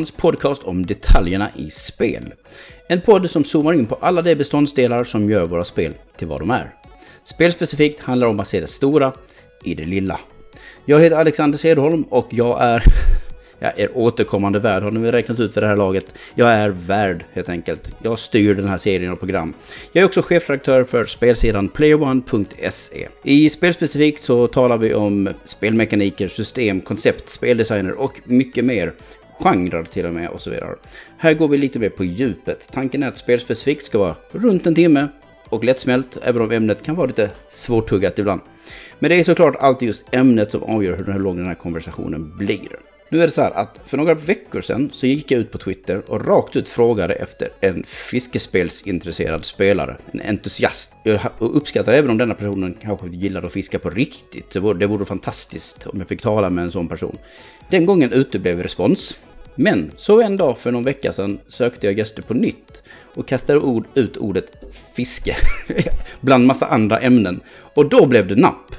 Hans podcast om detaljerna i spel. En podd som zoomar in på alla de beståndsdelar som gör våra spel till vad de är. Spelspecifikt handlar om att se det stora i det lilla. Jag heter Alexander Cederholm och jag är jag är återkommande värd, har ni räknat ut för det här laget. Jag är värd helt enkelt. Jag styr den här serien av program. Jag är också chefredaktör för spelsidan playerone.se. I spelspecifikt så talar vi om spelmekaniker, system, koncept, speldesigner och mycket mer genrer till och med och så vidare. Här går vi lite mer på djupet. Tanken är att spelspecifikt ska vara runt en timme och lättsmält, även om ämnet kan vara lite svårtuggat ibland. Men det är såklart alltid just ämnet som avgör hur lång den här konversationen blir. Nu är det så här att för några veckor sedan så gick jag ut på Twitter och rakt ut frågade efter en fiskespelsintresserad spelare, en entusiast. Jag uppskattar även om denna personen kanske gillar att fiska på riktigt. Det vore, det vore fantastiskt om jag fick tala med en sån person. Den gången uteblev respons. Men så en dag för någon vecka sedan sökte jag gäster på nytt och kastade ord, ut ordet fiske bland massa andra ämnen. Och då blev det napp.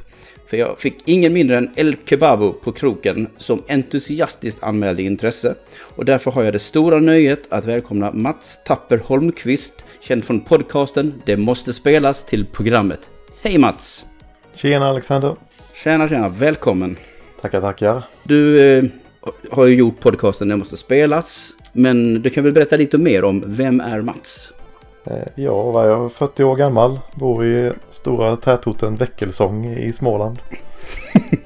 För jag fick ingen mindre än El Kebabo på kroken som entusiastiskt anmälde intresse. Och därför har jag det stora nöjet att välkomna Mats Tapper Holmqvist, känd från podcasten Det måste spelas till programmet. Hej Mats! Tjena Alexander! Tjena tjena, välkommen! Tackar tackar! Du eh, har ju gjort podcasten Det måste spelas. Men du kan väl berätta lite mer om vem är Mats? Eh, ja, vad är jag? 40 år gammal. Bor i stora tätorten Väckelsång i Småland.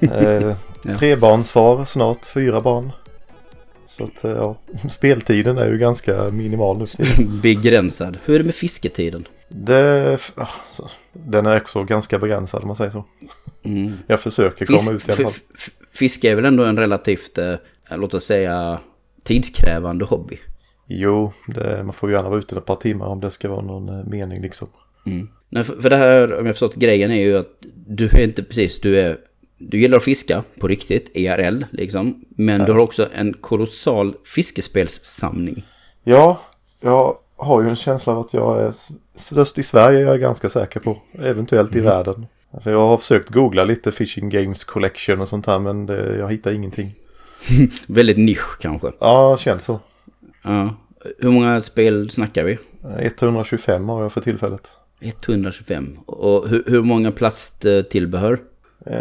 eh, trebarnsfar, snart fyra barn. Så att eh, ja, speltiden är ju ganska minimal nu. Begränsad. Hur är det med fisketiden? Det, alltså, den är också ganska begränsad om man säger så. Mm. Jag försöker komma Fisk, ut i alla fall. Fiske är väl ändå en relativt, eh, låt oss säga, tidskrävande hobby? Jo, det, man får ju gärna vara ute ett par timmar om det ska vara någon eh, mening liksom. Mm. Nej, för, för det här, om jag förstått grejen är ju att du är inte precis, du är du gillar att fiska på riktigt, ERL liksom. Men ja. du har också en kolossal fiskespelssamling. Ja, jag har ju en känsla av att jag är störst i Sverige, jag är ganska säker på. Eventuellt mm. i världen. För jag har försökt googla lite Fishing Games Collection och sånt här men det, jag hittar ingenting. Väldigt nisch kanske. Ja, känns så. Ja. Hur många spel snackar vi? 125 har jag för tillfället. 125. Och hur, hur många plasttillbehör? Eh,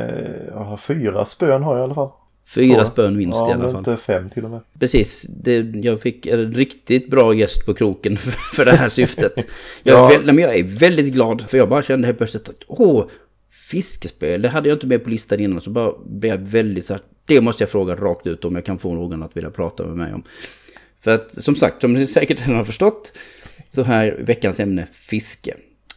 jag har fyra spön har jag i alla fall. Fyra spön minst ja, i alla fall. Ja, inte fem till och med. Precis. Det, jag fick en riktigt bra gäst på kroken för, för det här syftet. Jag, ja. väl, jag är väldigt glad för jag bara kände helt plötsligt att åh, fiskespel. Det hade jag inte med på listan innan. Så bara blev jag väldigt så här, det måste jag fråga rakt ut om jag kan få någon att vilja prata med mig om. För att som sagt, som ni säkert redan har förstått, så här veckans ämne fiske.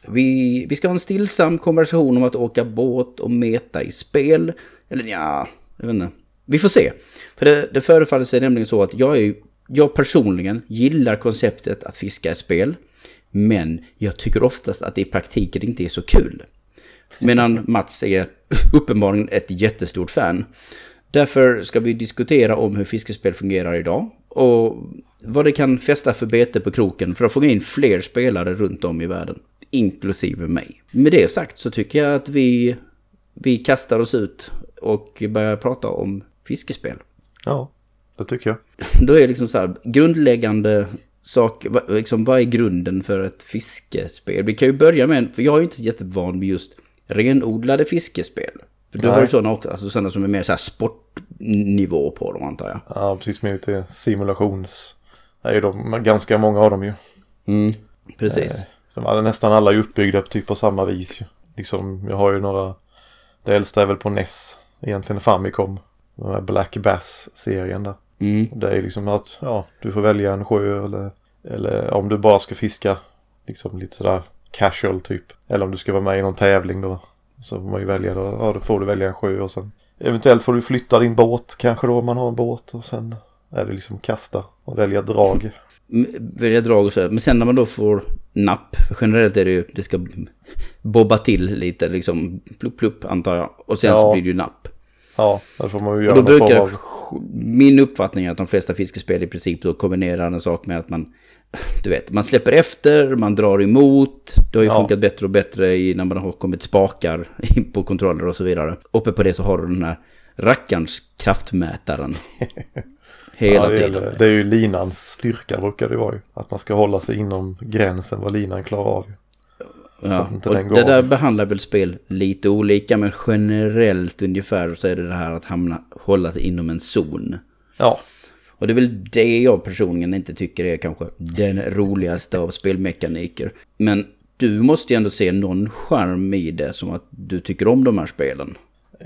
Vi, vi ska ha en stillsam konversation om att åka båt och meta i spel. Eller ja, jag vet inte. Vi får se. För det, det förefaller sig nämligen så att jag, är, jag personligen gillar konceptet att fiska i spel. Men jag tycker oftast att det i praktiken inte är så kul. Medan Mats är uppenbarligen ett jättestort fan. Därför ska vi diskutera om hur fiskespel fungerar idag och vad det kan fästa för bete på kroken för att få in fler spelare runt om i världen, inklusive mig. Med det sagt så tycker jag att vi, vi kastar oss ut och börjar prata om fiskespel. Ja, det tycker jag. Då är det liksom så här, grundläggande sak, liksom, vad är grunden för ett fiskespel? Vi kan ju börja med, för jag är ju inte jättevan med just renodlade fiskespel. För du har ju sådana också, alltså sådana som är mer så sportnivå på dem antar jag. Ja, precis med lite simulations... Det är ju de, ganska många av dem ju. Mm, precis. Eh, de, nästan alla är uppbyggda typ på samma vis. Liksom, jag har ju några... Det äldsta är väl på NES. Egentligen Famicom. Den här Black Bass-serien där. Mm. Det är liksom att ja, du får välja en sjö eller, eller om du bara ska fiska. Liksom lite sådär casual typ. Eller om du ska vara med i någon tävling då. Så får man ju välja då. Ja, då får du välja en sjö och sen eventuellt får du flytta din båt kanske då om man har en båt och sen är det liksom kasta och välja drag. Välja drag och så. Men sen när man då får napp, generellt är det ju, det ska bobba till lite liksom, plupp plupp antar jag. Och sen ja. så blir det ju napp. Ja, det får man ju göra. Och då brukar, av... min uppfattning är att de flesta fiskespel i princip då kombinerar en sak med att man du vet, man släpper efter, man drar emot. Det har ju ja. funkat bättre och bättre i när man har kommit spakar in på kontroller och så vidare. Uppe på det så har du den här rackarns kraftmätaren. hela ja, det, tiden. är, det är ju linans styrka brukar det vara ju. Att man ska hålla sig inom gränsen vad linan klarar av. Ja, och det där behandlar väl spel lite olika men generellt ungefär så är det det här att hamna, hålla sig inom en zon. Ja, Och det är väl det jag personligen inte tycker är kanske den roligaste av spelmekaniker. Men du måste ju ändå se någon charm i det som att du tycker om de här spelen.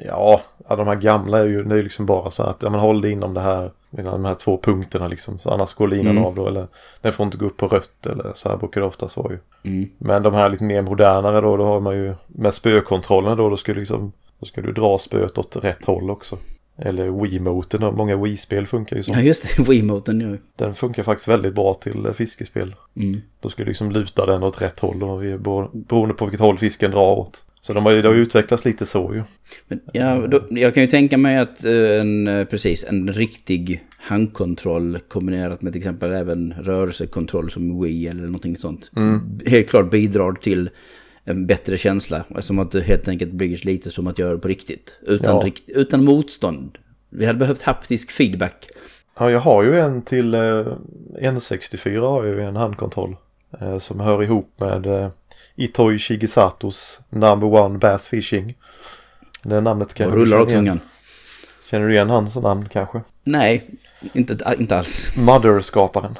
ja, de här gamla är ju, det är liksom bara så att ja, man håller inom det här, mellan de här två punkterna liksom. Så annars går linan Mm. av då eller den får inte gå upp på rött eller så här brukar det oftast vara ju. Mm. Men de här lite mer modernare då, då har man ju med spökontrollen då, då ska du liksom, då ska du dra spöet åt rätt håll också. Eller Wiimoten, många Wii-spel funkar ju så. Ja just det, Wiimoten nu. Den funkar faktiskt väldigt bra till fiskespel. Mm. Då ska du liksom luta den åt rätt håll och beroende på vilket håll fisken drar åt. Så de har ju, utvecklats lite så ju. Men, ja, då, jag kan ju tänka mig att eh, en, eh, precis, en riktig handkontroll kombinerat med till exempel även rörelsekontroll som Wii eller någonting sånt. Helt klart bidrar till en bättre känsla. Som att det helt enkelt blir lite som att göra det på riktigt. Utan, Ja. rikt, utan motstånd. Vi hade behövt haptisk feedback. Ja, jag har ju en till eh, N64 har jag ju en handkontroll. Eh, som hör ihop med eh, Itoi Shigesatos Number One Bass Fishing. Det namnet kan Och rullar igen. tungan. Känner du igen hans namn kanske? Nej, inte, inte alls. Mother-skaparen.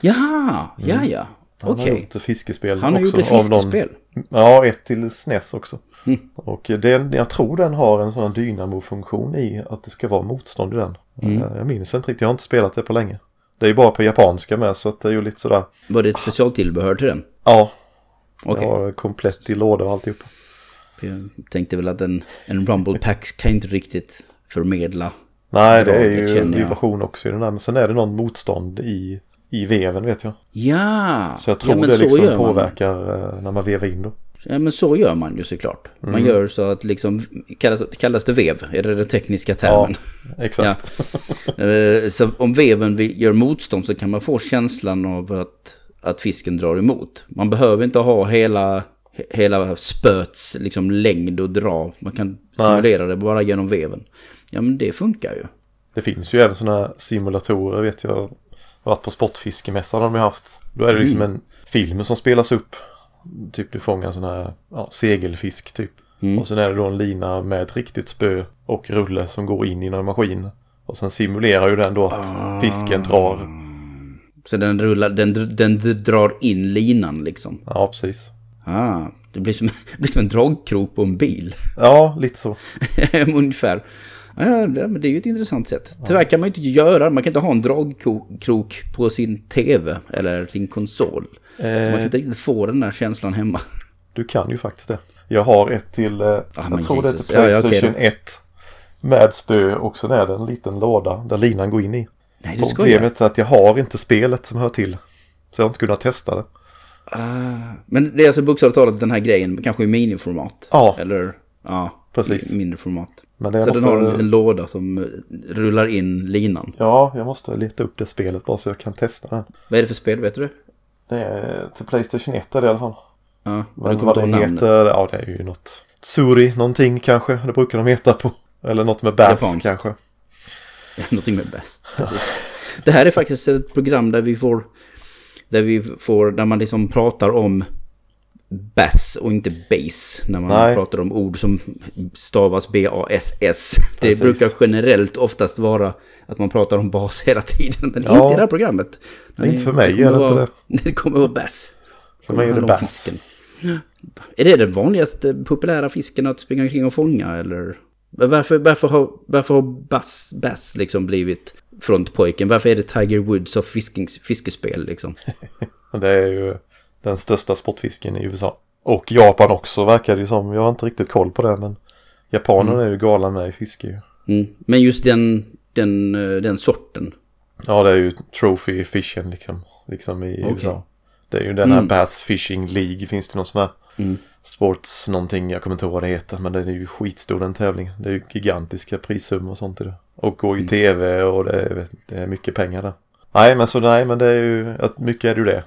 Jaha, ja ja. Han har Okej. gjort fiskespel Han har också. gjort ett av fiskespel. Ja, ett till SNES också. Mm. Och den, jag tror den har en sån dynamofunktion i att det ska vara motstånd i den. Mm. Eh, Jag minns inte riktigt, jag har inte spelat det på länge. Det är ju bara på japanska med så att det är ju lite sådär. Var det ett specialtillbehör till den? Ja, Okej. jag har komplett i låda och alltihop. Jag tänkte väl att en, en Rumble Packs kan inte riktigt förmedla. Nej, det är ju jag. vibration också i den där. Men sen är det någon motstånd i, i veven vet jag. Ja! Så jag tror ja, det liksom gör man. påverkar eh, när man vevar in då. Ja men så gör man ju såklart. Man Mm. gör så att liksom, kallas, kallas det vev? Är det den tekniska termen? Exakt. Eh, så om veven gör motstånd så kan man få känslan av att, att fisken drar emot. Man behöver inte ha hela, he- hela spöts liksom längd och dra. Man kan Nej. simulera det bara genom veven. Ja men det funkar ju. Det finns ju även sådana simulatorer vet jag. Varit på sportfiskemässan har de haft. Då är det liksom en film som spelas upp. Typ du fångar en sån här ja, segelfisk typ. Mm. Och sen är det då en lina med ett riktigt spö och rulle som går in i en maskin. Och sen simulerar ju den då att Ah. fisken drar. Så den rullar, den, den, drar in linan liksom. Ja, precis. Ah, det blir som, det blir som en dragkrok på en bil. Ja, lite så. Ungefär. Ja, det, men det är ju ett intressant sätt. Tyvärr kan man ju inte göra, man kan inte ha en dragkrok på sin tv eller sin konsol. Så man kan Eh, inte riktigt få den där känslan hemma. du kan ju faktiskt det. Jag har ett till, eh, men jag tror det är Jesus. till Ja, ja, Playstation då. 1. Med spö och sen är det en liten låda där linan går in i. Nej, du. Problemet är att jag har inte spelet som hör till. Så jag har inte kunnat testa det. Ah, men det är alltså bokstavligt talat den här grejen, kanske i miniformat. Ja. Eller, ja, Precis. mindre format. Men det Så måste, den har en liten låda som rullar in linan. Ja, jag måste leta upp det spelet bara så jag kan testa det. Vad är det för spel, vet du? Det är till Playstation 1 är det i alla fall. Ja, men vad det namnet. heter, ja det är ju något. Tsuri någonting kanske, det brukar de heta på. Eller något med bass Japanskt. kanske. Någonting med bäst. Det här är faktiskt ett program där vi får... Där vi får, där man liksom pratar om bass och inte bass. När man Nej. pratar om ord som stavas B-A-S-S. Det Precis. brukar generellt oftast vara att man pratar om bas hela tiden. Men Ja. inte i det här programmet. Nej, inte för mig, är det inte det kommer vara bass. För mig är det bass. fisken. Är det den vanligaste populära fisken att springa omkring och fånga eller? Varför, varför har, varför har bass, bass liksom blivit frontpojken? Varför är det Tiger Woods av fiskings, fiskespel liksom? Det är ju den största sportfisken i USA. Och Japan också verkar det ju som. Jag har inte riktigt koll på det men japanerna är ju galna med i fiske ju. Mm. Men just den, den, eh, den sorten. Ja det är ju trophy fishing liksom, liksom i Okej. USA. Det är ju den här Mm. Bass Fishing League. Finns det någon sån här Mm. sports någonting, jag kommer inte ihåg vad det heter. Men den är ju skitstor den tävlingen. Det är ju gigantiska prissummor och sånt i det. Och går Mm. i tv och det är, det är mycket pengar där. Nej men så nej men det är ju, mycket är det ju det.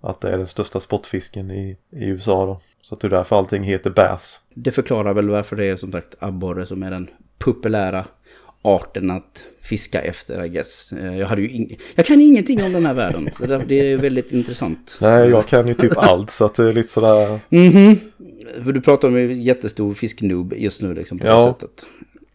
Att det är den största sportfisken i, i USA då. Så att det är därför allting heter bass. Det förklarar väl varför det är som sagt abborre som är den populära arten att fiska efter, I guess. Eh, Jag, hade ju ing- jag kan ingenting om den här världen. Det- är väldigt intressant. Nej, jag kan ju typ allt så att det är lite sådär. Mhm. För du pratar om en jättestor fisknoob just nu liksom på Ja. det sättet.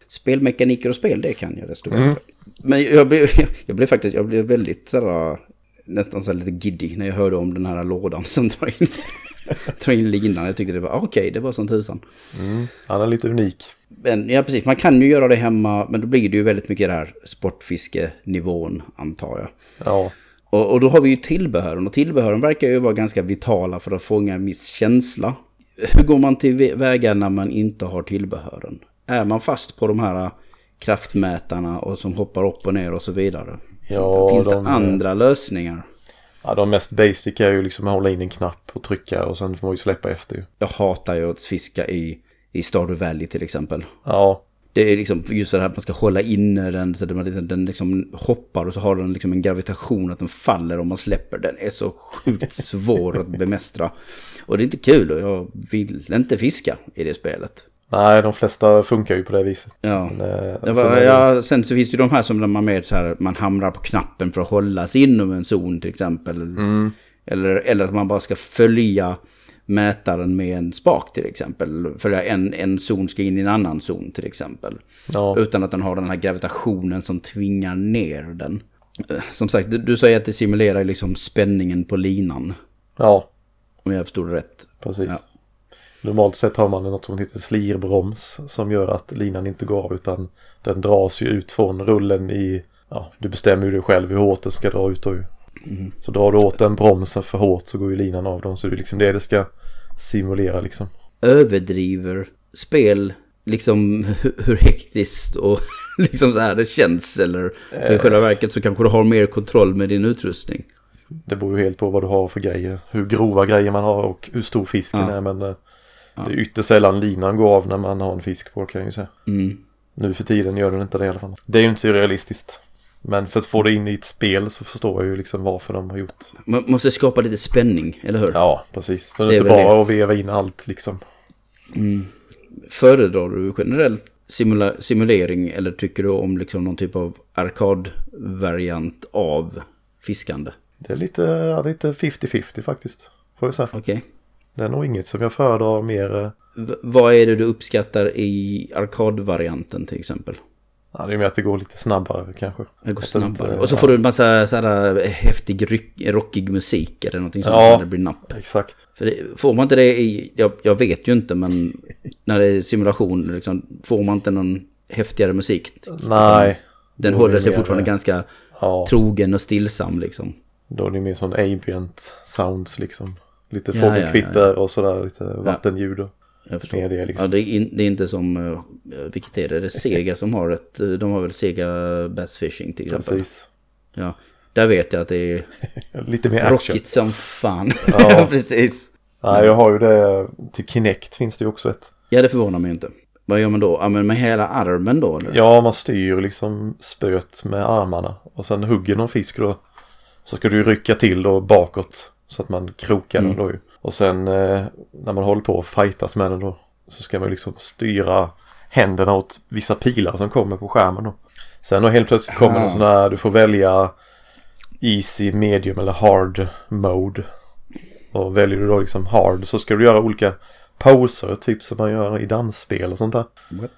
Spelmekaniker och spel, det kan jag desto bättre. Mm. Men jag blev, jag blev faktiskt, jag blev väldigt sådär, nästan så lite giddy när jag hörde om den här lådan som drar in, drar in linan. Jag tyckte det var ah, okej, det var som tusan. Mm, han är lite unik. Men ja, precis, man kan ju göra det hemma, men då blir det ju väldigt mycket det här sportfiskenivån, antar jag. Ja, Och, och då har vi ju tillbehören och tillbehören verkar ju vara ganska vitala för att fånga en viss känsla. Hur går man till väga när man inte har tillbehören? Är man fast på de här kraftmätarna och som hoppar upp och ner och så vidare? Ja, Finns de- det andra lösningar? ja de mest basic är ju liksom att hålla in en knapp och trycka och sen får man ju släppa efter ju. Jag hatar ju att fiska i, i Stardew Valley till exempel. Ja, Det är liksom just det här att man ska hålla inne den så att man liksom, den liksom hoppar och så har den liksom en gravitation att den faller om man släpper. Den är så sjukt svår att bemästra. Och det är inte kul och jag vill inte fiska i det spelet. Nej de flesta funkar ju på det viset. Ja. Men, eh, sen det- ja, sen så finns det ju de här som man mer så här, man hamrar på knappen för att hålla sig inom en zon till exempel. Mm. Eller, eller att man bara ska följa mätaren med en spak till exempel. Följa en, en zon ska in i en annan zon till exempel. Ja, Utan att den har den här gravitationen som tvingar ner den. Eh, Som sagt, du, du säger att det simulerar liksom spänningen på linan. ja, Om jag förstod det rätt. precis. Ja. Normalt sett har man något som heter slirbroms som gör att linan inte går av utan den dras ju ut från rullen i, ja, du bestämmer ju det själv hur hårt den ska dra ut då ju. Mm. Så drar du åt den bromsen för hårt så går ju linan av dem så det är liksom det det ska simulera liksom. Överdriver spel liksom hur, hektiskt och liksom så här det känns. Eller för i själva verket så kanske du har mer kontroll med din utrustning. Det beror ju helt på vad du har för grejer. Hur grova grejer man har och hur stor fisken Ja. är men eh, Ja. det är ytterst sällan linan går av när man har en fisk på kan jag ju säga. Mm. Nu för tiden gör den inte det i alla fall. Det är ju inte så realistiskt. Men för att få det in i ett spel så förstår jag ju liksom varför de har gjort. Man måste skapa lite spänning, eller hur? Ja, precis. Så det Det är inte bara att veva in allt liksom. Mm. Föredrar du generellt simula- simulering eller tycker du om liksom någon typ av arkadvariant av fiskande? Det är lite, ja, lite 50-50 faktiskt. Får jag säga. Okej. Det är nog inget som jag föredrar mer. eh, V- vad är det du uppskattar i arkadvarianten till exempel? Ja, det är mer att det går lite snabbare kanske. Det går det inte- snabbare. Och så får du en massa så här eh, häftig, ryck, rockig musik eller någonting sånt Ja. det blir napp. Exakt. Det, får man inte det i, jag, jag vet ju inte men när det är simulation liksom, får man inte någon häftigare musik? Nej. Den håller sig fortfarande eh, ganska Ja, trogen och stillsam liksom. då är det mer sån ambient sounds liksom. Lite Ja, fågelkvitter ja, ja, och sådär. Lite vattenljud och Jag förstår. mer det Ja, liksom. det, är in, det är inte som, eh, vilket är det? Det är Sega som har ett, eh, de har väl Sega Bass Fishing till exempel. Precis. Ja, där vet jag att det är Lite mer action. rockigt som fan. Ja. Precis. Nej, jag har ju det. Till Kinect finns det ju också ett. Ja, det förvånar mig inte. Vad gör man då? Ja, men med hela armen då? Eller? Ja, man styr liksom spöet med armarna. Och sen hugger någon fisk då. Så ska du rycka till då bakåt. Så att man krokar Mm. den då ju. Och sen eh, när man håller på att fightas med den då. Så ska man liksom styra händerna åt vissa pilar som kommer på skärmen då. Sen då helt plötsligt kommer Ah. någon sån här, du får välja Easy, medium eller hard mode. Och väljer du då liksom hard så ska du göra olika poser typ som man gör i dansspel och sånt där. What?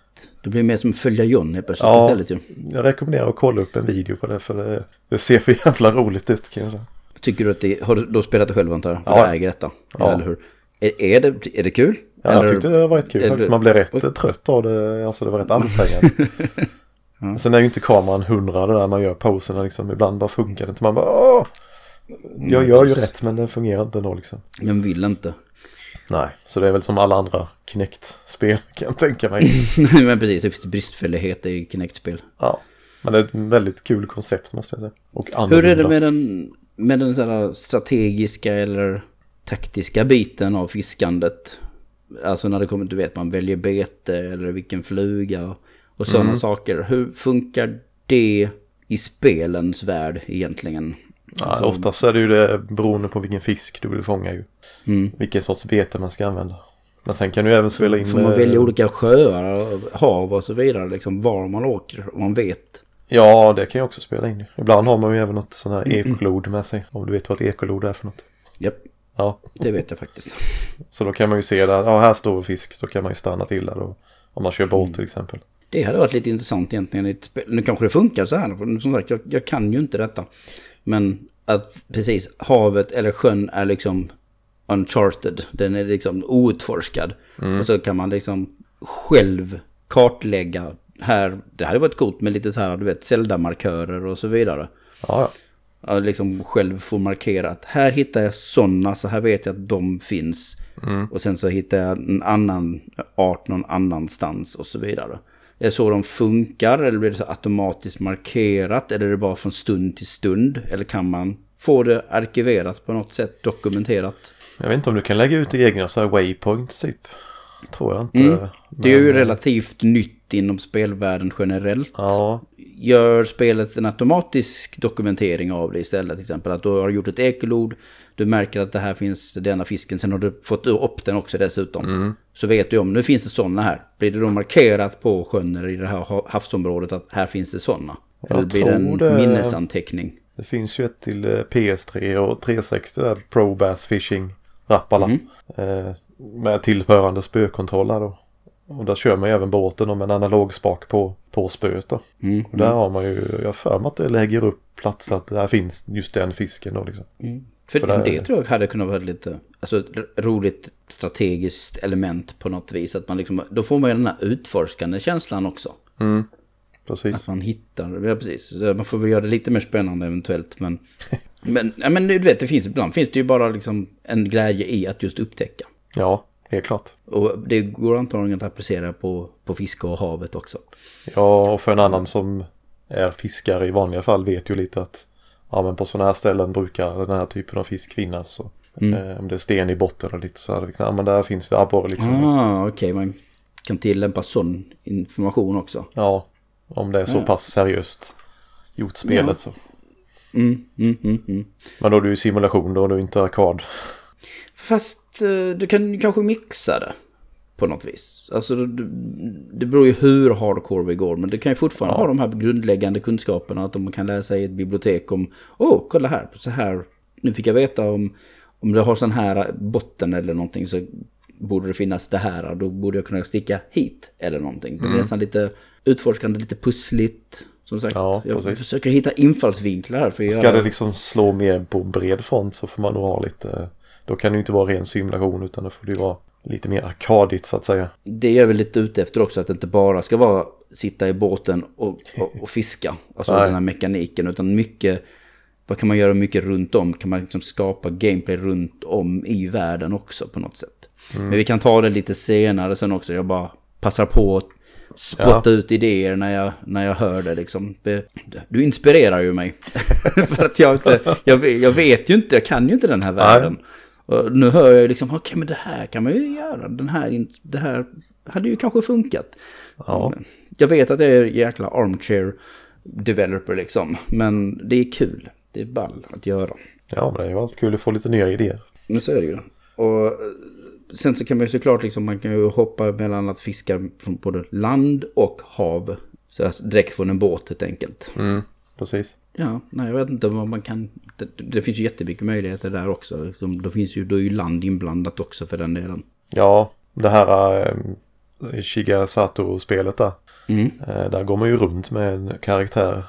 Det blir mer som följa John helt plötsligt Ja. istället ju. Jag rekommenderar att kolla upp en video på det för det, det ser för jävla roligt ut kan jag säga. Tycker du att det, har du då spelat det själv antar jag? Ja. du äger detta. Ja. Ja. Eller hur? Är, är, det, är det kul? Ja, Eller- jag tyckte det var rätt kul faktiskt. du- Man blev rätt Oj. trött av det. Alltså det var rätt ansträngande. Sen är ju inte kameran hundra det där man gör poserna liksom. Ibland bara funkar det inte. Man bara åh! Jag gör ju rätt men det fungerar inte ändå liksom. Den vill inte. Nej, så det är väl som alla andra Kinect-spel kan jag tänka mig. men precis, det finns bristfällighet i Kinect-spel. Ja, men det är ett väldigt kul koncept måste jag säga. Och Hur annorlunda. är det med den, med den så strategiska eller taktiska biten av fiskandet? Alltså när det kommer, du vet, man väljer bete eller vilken fluga och sådana Mm. saker. Hur funkar det i spelens värld egentligen? Ja, Alltså- oftast är det ju det beroende på vilken fisk du vill fånga ju. Mm. Vilken sorts bete man ska använda. Men sen kan du även spela in... Får man eh, välja olika sjöar, hav och så vidare. Liksom var man åker, om man vet. Ja, det kan jag också spela in. Ibland har man ju även något sån här ekolod med sig. Om du vet vad ett ekolod är för något. Japp, Ja, det vet jag faktiskt. så då kan man ju se där. Ja, här står fisk. Då kan man ju stanna till där. Och, om man kör båt till exempel. Det hade varit lite intressant egentligen. Nu kanske det funkar så här. Som sagt, jag, jag kan ju inte detta. Men att precis havet eller sjön är liksom uncharted. Den är liksom outforskad. Och så kan man liksom själv kartlägga här. Det hade varit coolt med lite så här, du vet, Zelda-markörer och så vidare. Ja, ja. Att liksom själv få markera att här hittar jag sådana, så här vet jag att de finns. Och sen så hittar jag en annan art någon annanstans och så vidare. Är det så de funkar eller blir det så automatiskt markerat eller är det bara från stund till stund? Eller kan man få det arkiverat på något sätt, dokumenterat? Jag vet inte om du kan lägga ut egna så här waypoints typ. Tror jag inte. Mm. Det är ju Men, relativt nytt inom spelvärlden generellt. Ja, Gör spelet en automatisk dokumentering av det istället. Till exempel att du har gjort ett ekolod. Du märker att det här finns denna fisken. Sen har du fått upp den också dessutom. Så vet du om, nu finns det sådana här. Blir det då markerat på sjön eller i det här ha- havsområdet att här finns det sådana? Eller blir det en det- minnesanteckning? det finns ju ett till eh, PS3 och 360 där. Pro Bass Fishing Rappala. Mm. Eh, med tillhörande spökontroller då. Och där kör man ju även båten med en analogspak på, på spöet då. Mm. Och där har man ju, jag för mig att det lägger upp platser att där finns just den fisken då liksom. För, För det- det tror jag hade kunnat vara lite, alltså ett roligt strategiskt element på något vis. Att man liksom, då får man ju den här utforskande känslan också. Mm, precis. Att man hittar, ja precis. Man får väl göra det lite mer spännande eventuellt. Men, men, ja, men du vet, det finns, ibland finns det ju bara liksom en glädje i att just upptäcka. Ja, helt klart. Och det går antagligen att applicera på, på fiske och havet också. Ja, och för en annan som är fiskare i vanliga fall vet ju lite att ja, men på sådana här ställen brukar den här typen av fisk finnas. Så, eh, om det är sten i botten och lite så här, ja men där finns det abborre liksom. Ah, okej, man kan tillämpa sån information också. Ja, om det är så Ja. pass seriöst gjort spelet Ja. så. Mm, mm, mm, mm. Men då är det ju simulation då och du inte arkad. Fast du kan kanske mixa det på något vis. Alltså det, beror ju hur hardcore vi går. Men det kan ju fortfarande Ja. ha de här grundläggande kunskaperna. Att man kan läsa i ett bibliotek om, åh, oh, kolla här, så här. Nu fick jag veta om, om det har sån här botten eller någonting så borde det finnas det här. Då borde jag kunna sticka hit eller någonting. Det blir nästan lite utforskande, lite pussligt. Som sagt, Ja, jag precis. försöker hitta infallsvinklar för att Ska det liksom slå mer på bred front så får man nog ha lite, då kan det ju inte vara ren simulation utan då får det ju vara lite mer arkadigt så att säga. Det är jag väl lite ute efter också, att det inte bara ska vara sitta i båten och, och, och fiska. Alltså Nej. den här mekaniken, utan mycket, vad kan man göra mycket runt om? Kan man liksom skapa gameplay runt om i världen också på något sätt? Men vi kan ta det lite senare sen också, jag bara passar på att spotta ut idéer när jag, när jag hör det liksom. Du inspirerar ju mig. För att jag inte, jag, jag vet ju inte, jag kan ju inte den här världen. Och nu hör jag ju liksom, okej men det här kan man ju göra. Den här, det här hade ju kanske funkat. Ja. Jag vet att jag är jäkla armchair developer liksom. Men det är kul. Det är ball att göra. Ja, men det är ju alltid kul att få lite nya idéer. Men så är det ju. Och eh, sen så kan man ju såklart liksom, man kan ju hoppa mellan att fiska från både land och hav. Så direkt från en båt helt enkelt. Mm, precis. Ja, nej jag vet inte vad man kan. Det, det finns ju jättemycket möjligheter där också. Liksom, då finns ju, då är ju land inblandat också för den delen. Ja, det här eh, Shigesato-spelet där. Mm. Eh, där går man ju runt med en karaktär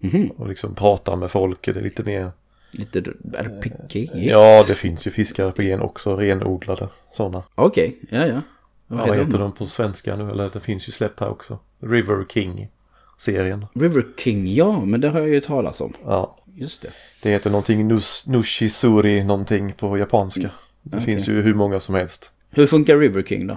Mhm. och liksom pratar med folk. Det är lite mer... Lite RPG? Ja, det finns ju fiskar-RPG också, renodlade sådana. Okej, ja ja. Ja, vad heter de på svenska nu? Eller det finns ju släppt här också. River King-serien. River King, ja, men det har jag ju talat om. Ja, Just det. det heter någonting Nus, Nushisuri någonting på japanska. Det Okej. finns ju hur många som helst. Hur funkar River King då?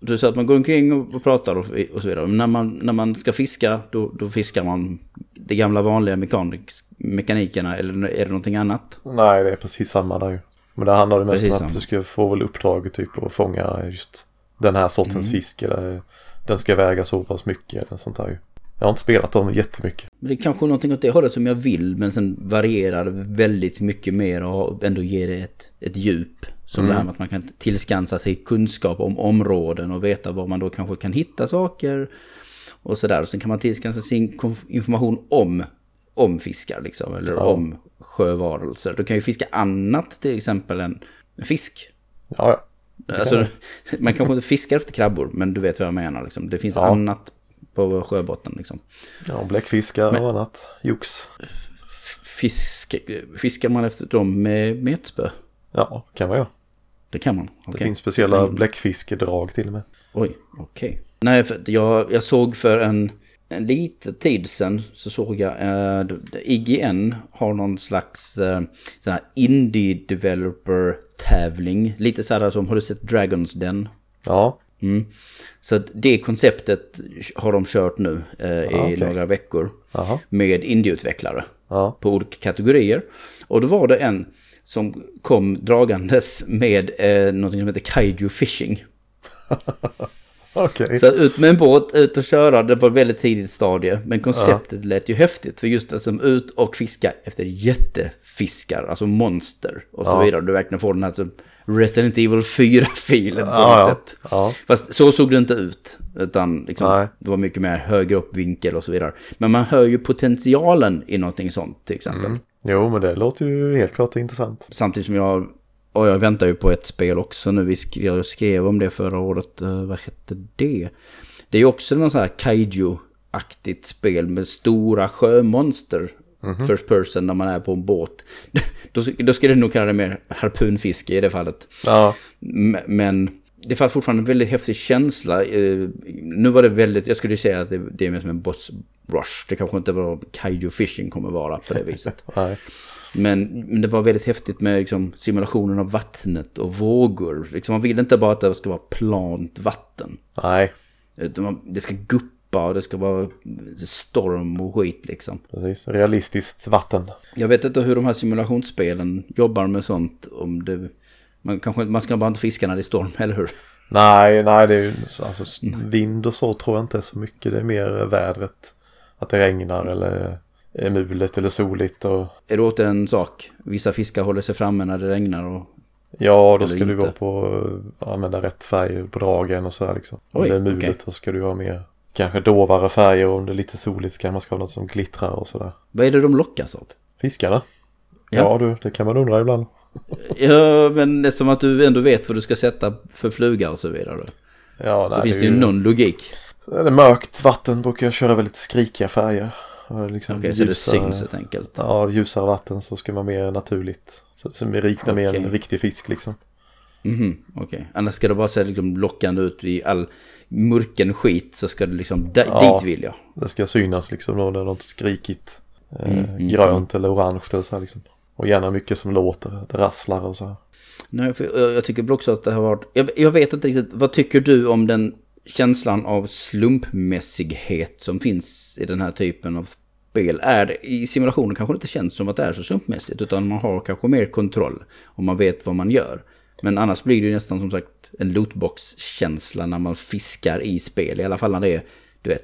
Du sa att man går omkring och pratar och, och så vidare. Men när man, när man ska fiska, då, då fiskar man de gamla vanliga mekanik, mekanikerna eller är det någonting annat? Nej, det är precis samma där ju. Men det handlar det mest Precis om samma. att du ska få väl uppdraget typ att fånga just den här sortens Mm. fisk. Eller den ska väga så pass mycket eller sånt där ju. Jag har inte spelat dem jättemycket. Men det är kanske någonting åt det hållet som jag vill, men sen varierar det väldigt mycket mer och ändå ger det ett, ett djup Som det här med att man kan tillskansa sig kunskap om områden och veta var man då kanske kan hitta saker. Och sådär. Sen kan man tillskansa sin information om, om fiskar liksom. Eller Ja. om sjövarelser. Du kan ju fiska annat till exempel än fisk. Ja, ja. Alltså, man kanske inte fiskar efter krabbor, men du vet vad jag menar. Liksom. Det finns Ja. annat på sjöbotten. Liksom. ja bläckfiskar och annat. Jox. Fisk, fiskar man efter dem med metspö? Ja, kan man göra. Det kan man. Det okej. finns speciella bläckfiskedrag till och med. Oj, okej. Nej, för jag, jag såg för en, en liten tid sedan så såg jag eh, IGN har någon slags eh, sån här indie developer tävling. Lite så här som, har du sett Dragons Den? Ja, Mm. Så det konceptet har de kört nu eh, i Ah, okej. några veckor jaha. med indieutvecklare Ja, på olika kategorier. Och då var det en som kom dragandes med eh, något som heter Kaiju Fishing. okej. Så ut med en båt, ut och köra, det var ett väldigt tidigt stadie. Men konceptet lät ju häftigt, för just att som ut och fiska efter jättefiskar, alltså monster och så vidare. Du verkligen får den här typ Resident Evil 4-filen på Ja, något ja. sätt. Ja, Fast så såg det inte ut, utan liksom, det var mycket mer högre upp vinkel och så vidare. Men man hör ju potentialen i någonting sånt till exempel. Mm. jo men det låter ju helt klart intressant. Samtidigt som jag, och jag väntar ju på ett spel också nu, vi skrev, jag skrev om det förra året, eh, vad hette det? Det är ju också någon sån här kaiju-aktigt spel med stora sjömonster. First person när man är på en båt. då, då skulle jag nog kalla det mer harpunfiske i det fallet. Ja, Men det fanns fortfarande en väldigt häftig känsla. Eh, Nu var det väldigt, jag skulle säga att det, det är mer som en boss rush. Det kanske inte var kaiju fishing kommer vara på det viset. Men, men det var väldigt häftigt med liksom, simulationen av vattnet och vågor. Liksom, man vill inte bara att det ska vara plant vatten. Nej, Utan man, det ska guppa och det ska vara storm och skit liksom. precis. Realistiskt vatten. Jag vet inte hur de här simulationsspelen jobbar med sånt. Om det, man, kanske, man ska bara inte fiska när det är storm, eller hur? Nej, nej det är ju alltså vind och så tror jag inte är så mycket. Det är mer vädret. Att det regnar eller är mulet eller soligt och Är det åter en sak? Vissa fiskar håller sig framme när det regnar och... Ja, då Eller ska du vara på att använda rätt färger på dragen och sådär liksom. Om Oj, det är mulet okej. då ska du ha mer kanske dovare färger och om det är lite soligt så kan man ska ha något som glittrar och sådär. Vad är det de lockas av? Fiskarna? Ja. Ja, du, det kan man undra ibland. Ja, men det är som att du ändå vet vad du ska sätta för fluga och så vidare. Ja, Så nej, finns det det ju någon logik. Är det mörkt vatten brukar jag köra väldigt skrikiga färger. Det liksom Okej, så det ljusare- syns helt enkelt. Ja, ljusare vatten så ska man mer naturligt. Så som liknar mer Okej. en riktig fisk liksom. Mhm, okej. Annars ska det bara se liksom lockande ut i all mörken skit så ska det liksom, Ja. dit vill jag. Det ska synas liksom då det är något skrikigt. Eh, Mm, mm, grönt eller orange eller så här liksom. Och gärna mycket som låter, det rasslar och så här. Nej, för jag, tycker också att det har varit... Jag, jag vet inte riktigt, vad tycker du om den känslan av slumpmässighet som finns i den här typen av spel? Är det, I simulationen kanske det inte känns som att det är så slumpmässigt, utan man har kanske mer kontroll och man vet vad man gör. Men annars blir det ju nästan som sagt en lootbox-känsla när man fiskar i spel, i alla fall när det är, du vet,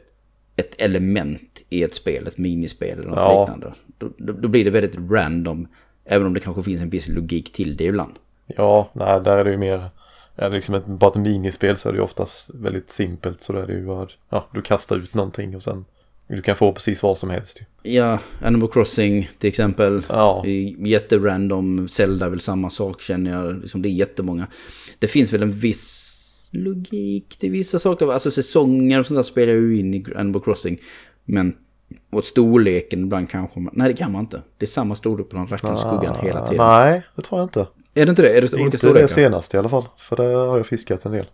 ett element i ett spel, ett minispel eller något Ja. liknande. Då, då, då blir det väldigt random, även om det kanske finns en viss logik till det ibland. Ja, nej, där är det ju mer. Är det liksom ett, bara ett minispel så är det ju oftast väldigt simpelt. Så där är det ju bara, ja, du kastar ut någonting och sen du kan få precis vad som helst. Ja, Animal Crossing till exempel. Ja, Jätterandom, Zelda är väl samma sak känner jag. Liksom, det är jättemånga. Det finns väl en viss logik till vissa saker. Alltså säsonger och sånt där spelar ju in i Animal Crossing. Men åt storleken ibland kanske man... Nej, det kan man inte. Det är samma storlek på den rackaren skuggan hela tiden. Ah, Nej, det tror jag inte. Är det inte det? Är det olika Inte det senaste i alla fall. För där har jag fiskat en del.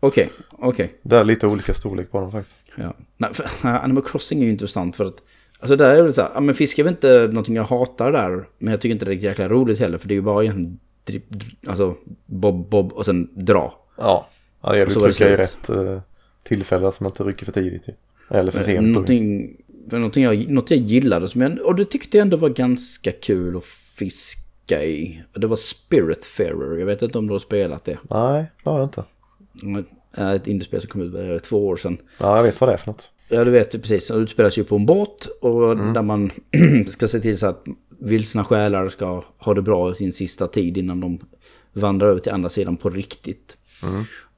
Okej, okej. Det är lite olika storlek på dem faktiskt. Ja. Nej, för, Animal Crossing är ju intressant för att Alltså där är det så här, men fisk är väl inte någonting jag hatar där. Men jag tycker inte det är jäkla roligt heller för det är ju bara egentligen dri- dri- alltså bob, bob och sen dra. Ja, ja det gäller att trycka i rätt eh, tillfälle så man inte rycker för tidigt. Eller för sent. Eh, Någonting, för någonting jag, något jag gillade som jag, och det tyckte jag ändå var ganska kul att fiska i. Det var Spiritfarer, jag vet inte om du har spelat det. Nej, det har jag inte. Eh, Ett indiespel som kom ut för två år sedan. Ja, jag vet vad det är för något. Ja, du vet precis. Det utspelar sig på en båt och där man ska se till så att vilsna själar ska ha det bra i sin sista tid innan de vandrar över till andra sidan på riktigt.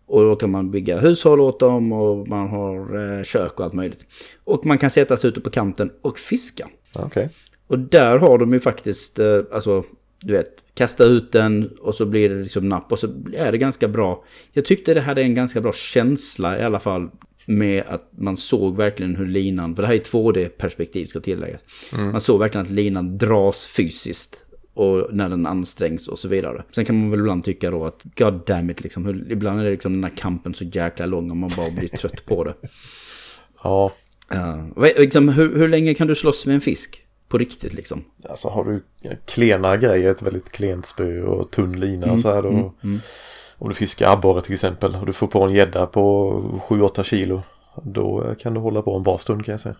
Och då kan man bygga hushåll åt dem och man har eh, kök och allt möjligt. Och man kan sätta sig ute på kanten och fiska. Okej. Och där har de ju faktiskt, eh, alltså, du vet, kasta ut den och så blir det liksom napp och så är det ganska bra. Jag tyckte det hade en ganska bra känsla i alla fall med att man såg verkligen hur linan, för det här är 2D-perspektiv ska tilläggas. Man såg verkligen att linan dras fysiskt och när den ansträngs och så vidare. Sen kan man väl ibland tycka då att god damn it, liksom, hur, ibland är det liksom den här kampen så jäkla lång och man bara blir trött på det. Ja, Uh, liksom, hur, hur länge kan du slåss med en fisk? På riktigt liksom. alltså har du klena grejer, ett väldigt klent spö och tunn lina och så här då. Om du fiskar abborre till exempel och du får på en gädda på 7-8 kilo. Då kan du hålla på en bra stund kan jag säga.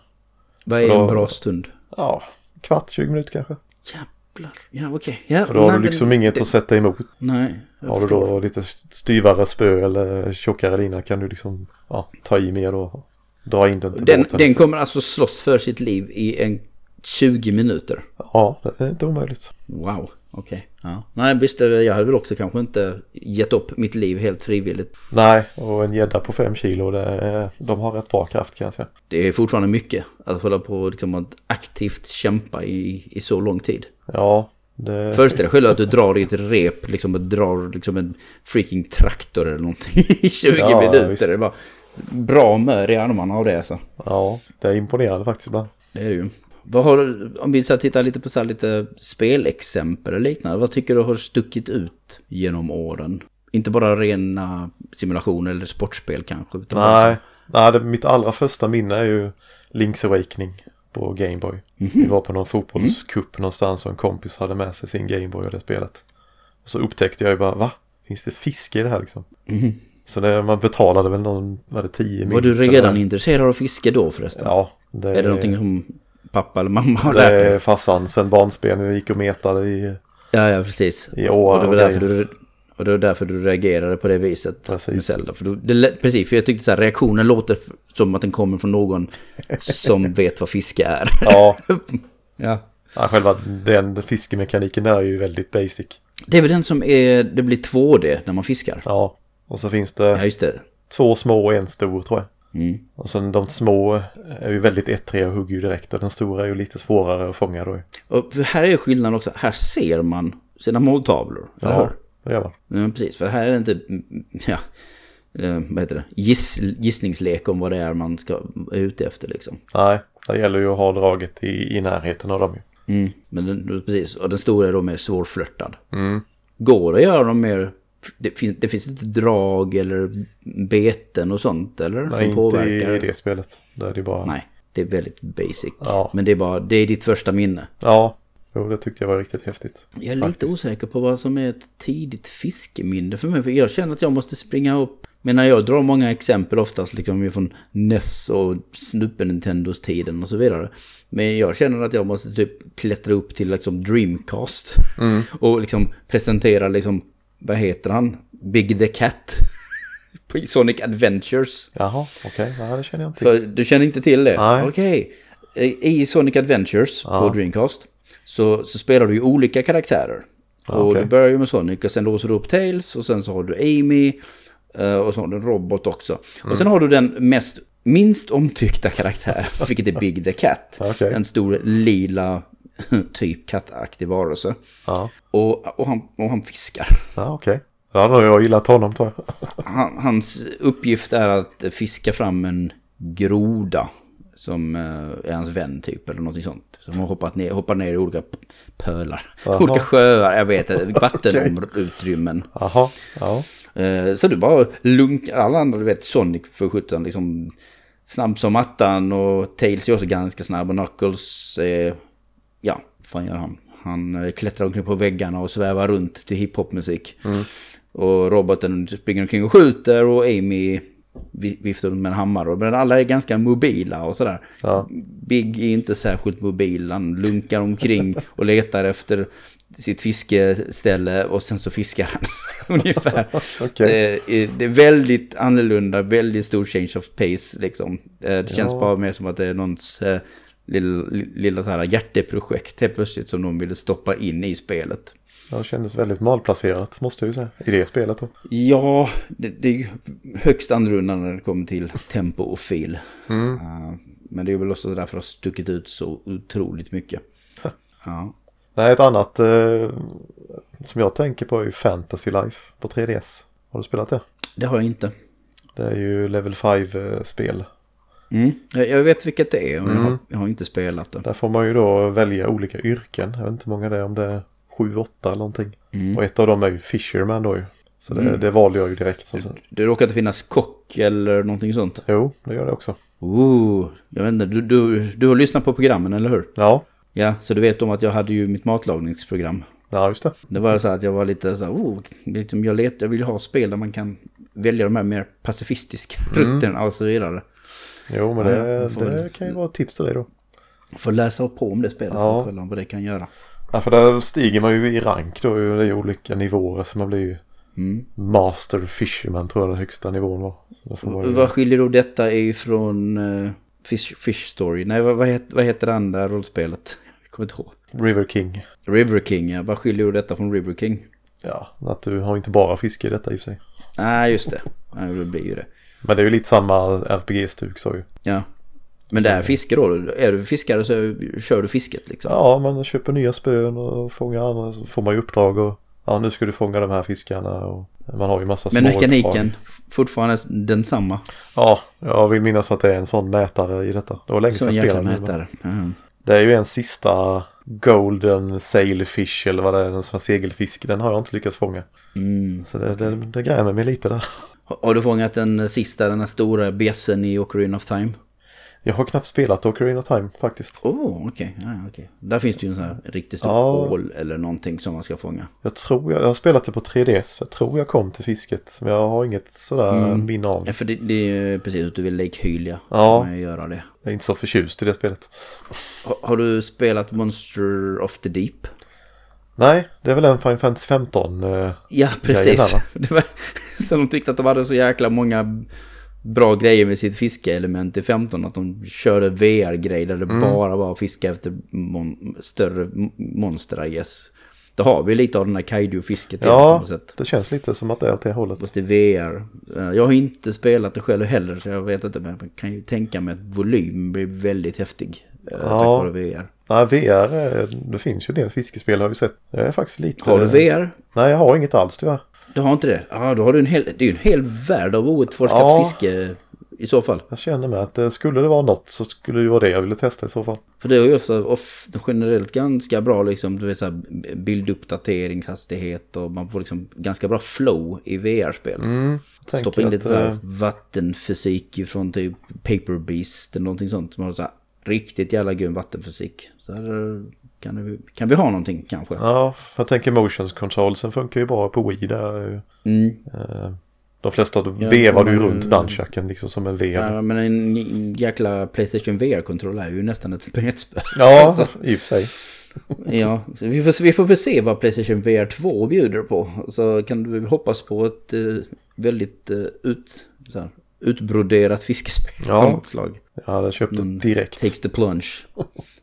Vad är Då- en bra stund? Ja, kvart, 20 minuter kanske. Jävlar. Ja, okej. Ja, För då har nej, du liksom men inget det- att sätta emot. Nej, Har du då lite styvare spö eller tjockare lina kan du liksom ja, ta i mer och dra in den till Den, båten. den liksom. kommer alltså slåss för sitt liv i en 20 minuter. Ja, det är inte omöjligt. Wow, okej. Ja. Nej, visst, jag hade väl också kanske inte gett upp mitt liv helt frivilligt. Nej, och en gädda på 5 kilo, det de har rätt bra kraft kan jag säga. Det är fortfarande mycket att hålla på liksom att aktivt kämpa i, i så lång tid. Ja, det... Föreställ dig själv att du drar i ett rep, liksom och drar liksom en freaking traktor eller någonting i 20 Ja, minuter. visst. Det är bara bra mör i armarna av det alltså. Ja, det är imponerande faktiskt ibland. Det är det ju. Vad har om vi så tittar lite på så lite spelexempel eller liknande. Vad tycker du har stuckit ut genom åren? Inte bara rena simulationer eller sportspel kanske. Nej, nej det, mitt allra första minne är ju Link's Awakening på Gameboy. Vi var på någon fotbollscup någonstans och en kompis hade med sig sin Gameboy och det spelet. Och så upptäckte jag ju bara, va? Finns det fiske i det här liksom? Mhm. Så det, man betalade väl någon, var det 10 Var du eller redan intresserad av fiske då förresten? Ja, det Är det någonting som pappa eller mamma har Det lärt är dig? farsan sen barnsben. Vi gick och metade i, Ja, ja, precis. i år Och det, var därför du, och det var därför du reagerade på det viset Precis. med Zelda. För du, det, precis, för jag tyckte så här, reaktionen låter som att den kommer från någon som vet vad fiske är. Ja, ja. ja, själva den fiskemekaniken är ju väldigt basic. Det är väl den som är, det blir 2D när man fiskar. Ja, och så finns det Ja, just det. två små och en stor tror jag. Mm. Och sen de små är ju väldigt ettriga och hugger ju direkt och den stora är ju lite svårare att fånga då. Och här är ju skillnaden också. Här ser man sina måltavlor. Ja, hur? det gör man. Ja, precis. För här är det inte, mm, ja, eh, vad heter det, Giss, gissningslek om vad det är man ska vara ute efter liksom. Nej, det gäller ju att ha draget i, i närheten av dem ju. Mm. Men den, precis, och den stora är då mer svårflörtad. Mm. Går det att göra dem mer, det finns, det finns inte drag eller beten och sånt eller? Nej, som inte påverkar? i, det spelet. Där är det bara... Nej, det är väldigt basic. Ja. Men det är bara, det är ditt första minne. Ja, jo, det tyckte jag var riktigt häftigt. Jag är lite Faktiskt. osäker på vad som är ett tidigt fiskeminne för mig. För jag känner att jag måste springa upp. Men när jag drar många exempel oftast liksom från NES och Super Nintendos tiden och så vidare. Men jag känner att jag måste typ klättra upp till liksom Dreamcast. Och liksom presentera liksom, vad heter han? Big the Cat. På Sonic Adventures. Jaha, okej. Ja, det känner jag inte till. För du känner inte till det? Nej. Okej. I Sonic Adventures Ja. på Dreamcast så, så spelar du ju olika karaktärer. Ja, och okej. du börjar ju med Sonic och sen låser du upp Tails och sen så har du Amy eh, och så har du en robot också. Mm. Och sen har du den mest, minst omtyckta karaktär, vilket är Big the Cat. Okej. En stor lila typ kattaktig varelse. Ja, Och, och, han, och han fiskar. ja okej. Ja, då har jag gillat honom tror jag. Han, hans uppgift är att fiska fram en groda som eh, är hans vän typ eller någonting sånt. Som har hoppat ner, hoppar ner i olika pölar, Jaha. olika sjöar, jag vet inte, vattenutrymmen. Jaha, ja. Eh, så du bara lunkar, alla andra du vet, Sonic för sjutton liksom snabb som attan och Tails är också ganska snabb och Knuckles är, ja, fan gör han? Han eh, klättrar omkring på väggarna och svävar runt till hiphopmusik. Och roboten springer omkring och skjuter och Amy vi- viftar med en hammare. Men alla är ganska mobila och sådär. Ja. Big är inte särskilt mobil. Han lunkar omkring och letar efter sitt fiskeställe och sen så fiskar han. Ungefär. Okej. Det, är, det är väldigt annorlunda, väldigt stor change of pace liksom. Eh, Det känns Ja. bara mer som att det är någons eh, lilla, lilla så här hjärteprojekt helt plötsligt som de ville stoppa in i spelet. Ja, det kändes väldigt malplacerat måste jag ju säga. I det spelet då. Ja, det, det är ju högst annorlunda när det kommer till tempo och fil. Mm. Uh, men det är väl också därför det har stuckit ut så otroligt mycket. ja. Nej, ett annat eh, som jag tänker på är ju Fantasy Life på 3DS. Har du spelat det? Det har jag inte. Det är ju Level 5-spel. Mm. Jag, vet vilket det är, men jag, har, Mm. jag har inte spelat det. Där får man ju då välja olika yrken. Jag vet inte hur många det är, om det är 7-8 eller någonting. Mm. Och ett av dem är ju Fisherman då ju. Så det, Mm. det valde jag ju direkt. Så. Det råkar inte finnas kock eller någonting sånt. Jo, det gör det också. Ooh, jag vet inte, du, du, du har lyssnat på programmen, eller hur? Ja, Ja, så du vet om att jag hade ju mitt matlagningsprogram. ja just det. Det var så att jag var lite så här, oh, liksom jag, let, jag vill ha spel där man kan välja de här mer pacifistiska rutterna och så vidare. Jo, men Ja, det, får det väl- kan ju vara ett tips till dig då. Får läsa på om det spelet Ja. och kolla vad det kan göra. Ja, för där stiger man ju i rank då. Det är ju olika nivåer. Så man blir ju Mm. Master Fisherman tror jag den högsta nivån var. Ju... Vad skiljer då detta ifrån uh, Fish, Fish Story? Nej, vad, vad, heter, vad heter det andra rollspelet? Jag kommer inte ihåg. River King. River King, ja. Vad skiljer då detta från River King? Ja, att du har inte bara fiske i detta i och för sig. Nej, just det. Nej, det blir ju det. Men det är ju lite samma RPG-stuk så ju. Ja. Men det är fiske då. Är du fiskare så kör du fisket liksom. Ja, man köper nya spön och fångar andra. Så får man ju uppdrag och ja, nu ska du fånga de här fiskarna. Och man har ju massa små Men uppdrag. mekaniken fortfarande densamma. Ja, jag vill minnas att det är en sån mätare i detta. Det var länge sedan jag spelade. men- mätare. Mhm. Det är ju en sista Golden Sailfish eller vad det är, en sån här segelfisk. Den har jag inte lyckats fånga. Mm. Så det, det, det grämer mig lite där. Har- du fångat den sista, den här stora bjässen i Ocarina of Time? Jag har knappt spelat Ocarina of Time faktiskt. Oh, okej. Ja, okej. Där finns det ju en sån här riktigt stor Ja. ål eller någonting som man ska fånga. Jag tror jag, jag har spelat det på 3DS. Jag tror jag kom till fisket. Men jag har inget sådär Mm. minne av. Ja, för det, det är ju precis att du vill Lake Hylia. Ja. Göra det. Jag är inte så förtjust i det spelet. Har, har du spelat Monster of the Deep? Nej, det är väl en Final Fantasy 15. eh, Ja, precis. Var, så de tyckte att de hade så jäkla många bra grejer med sitt fiskeelement i 15. Att de körde VR-grejer där det Mm. bara var att fiska efter mon- större monster, I guess. Då har vi lite av den här kaiju-fisket Ja, det känns lite som att det är åt det hållet. Fast i VR. Eh, Jag har inte spelat det själv heller så jag vet inte. Men jag kan ju tänka mig att volym blir väldigt häftig. Eh, Tack Ja. vare VR. Nej, VR, är- det finns ju en del fiskespel har vi sett. Det är faktiskt lite... Har du VR? Nej, jag har inget alls tyvärr. Du har inte det? Ja, då har du en hel, det är ju en hel värld av outforskat Ja. fiske i så fall. Jag känner med att eh, skulle det vara något så skulle det vara det jag ville testa i så fall. För det är ju ofta, ofta generellt ganska bra liksom, du vet så här, bilduppdateringshastighet och man får liksom ganska bra flow i VR-spel. Mm, Stoppa in lite att, så här eh, vattenfysik från typ Paper Beast eller någonting sånt. Som har så här riktigt jävla grym vattenfysik. Så här, eh, kan, vi, kan vi ha någonting kanske. Ja, jag tänker motions controlsen funkar ju bra på Wii där. Mm. eh, De flesta Ja, vevar du runt nunchucken liksom som en vev. Ja, men en jäkla Playstation VR-kontroll är ju nästan ett brädspel. Ja, i och för sig. Ja, vi får, vi får väl se vad Playstation VR 2 bjuder på. Så kan du hoppas på ett eh, väldigt ut, så här, utbroderat fiskespel Ja. av något slag. Jag hade köpt Mm. det direkt. Takes the plunge.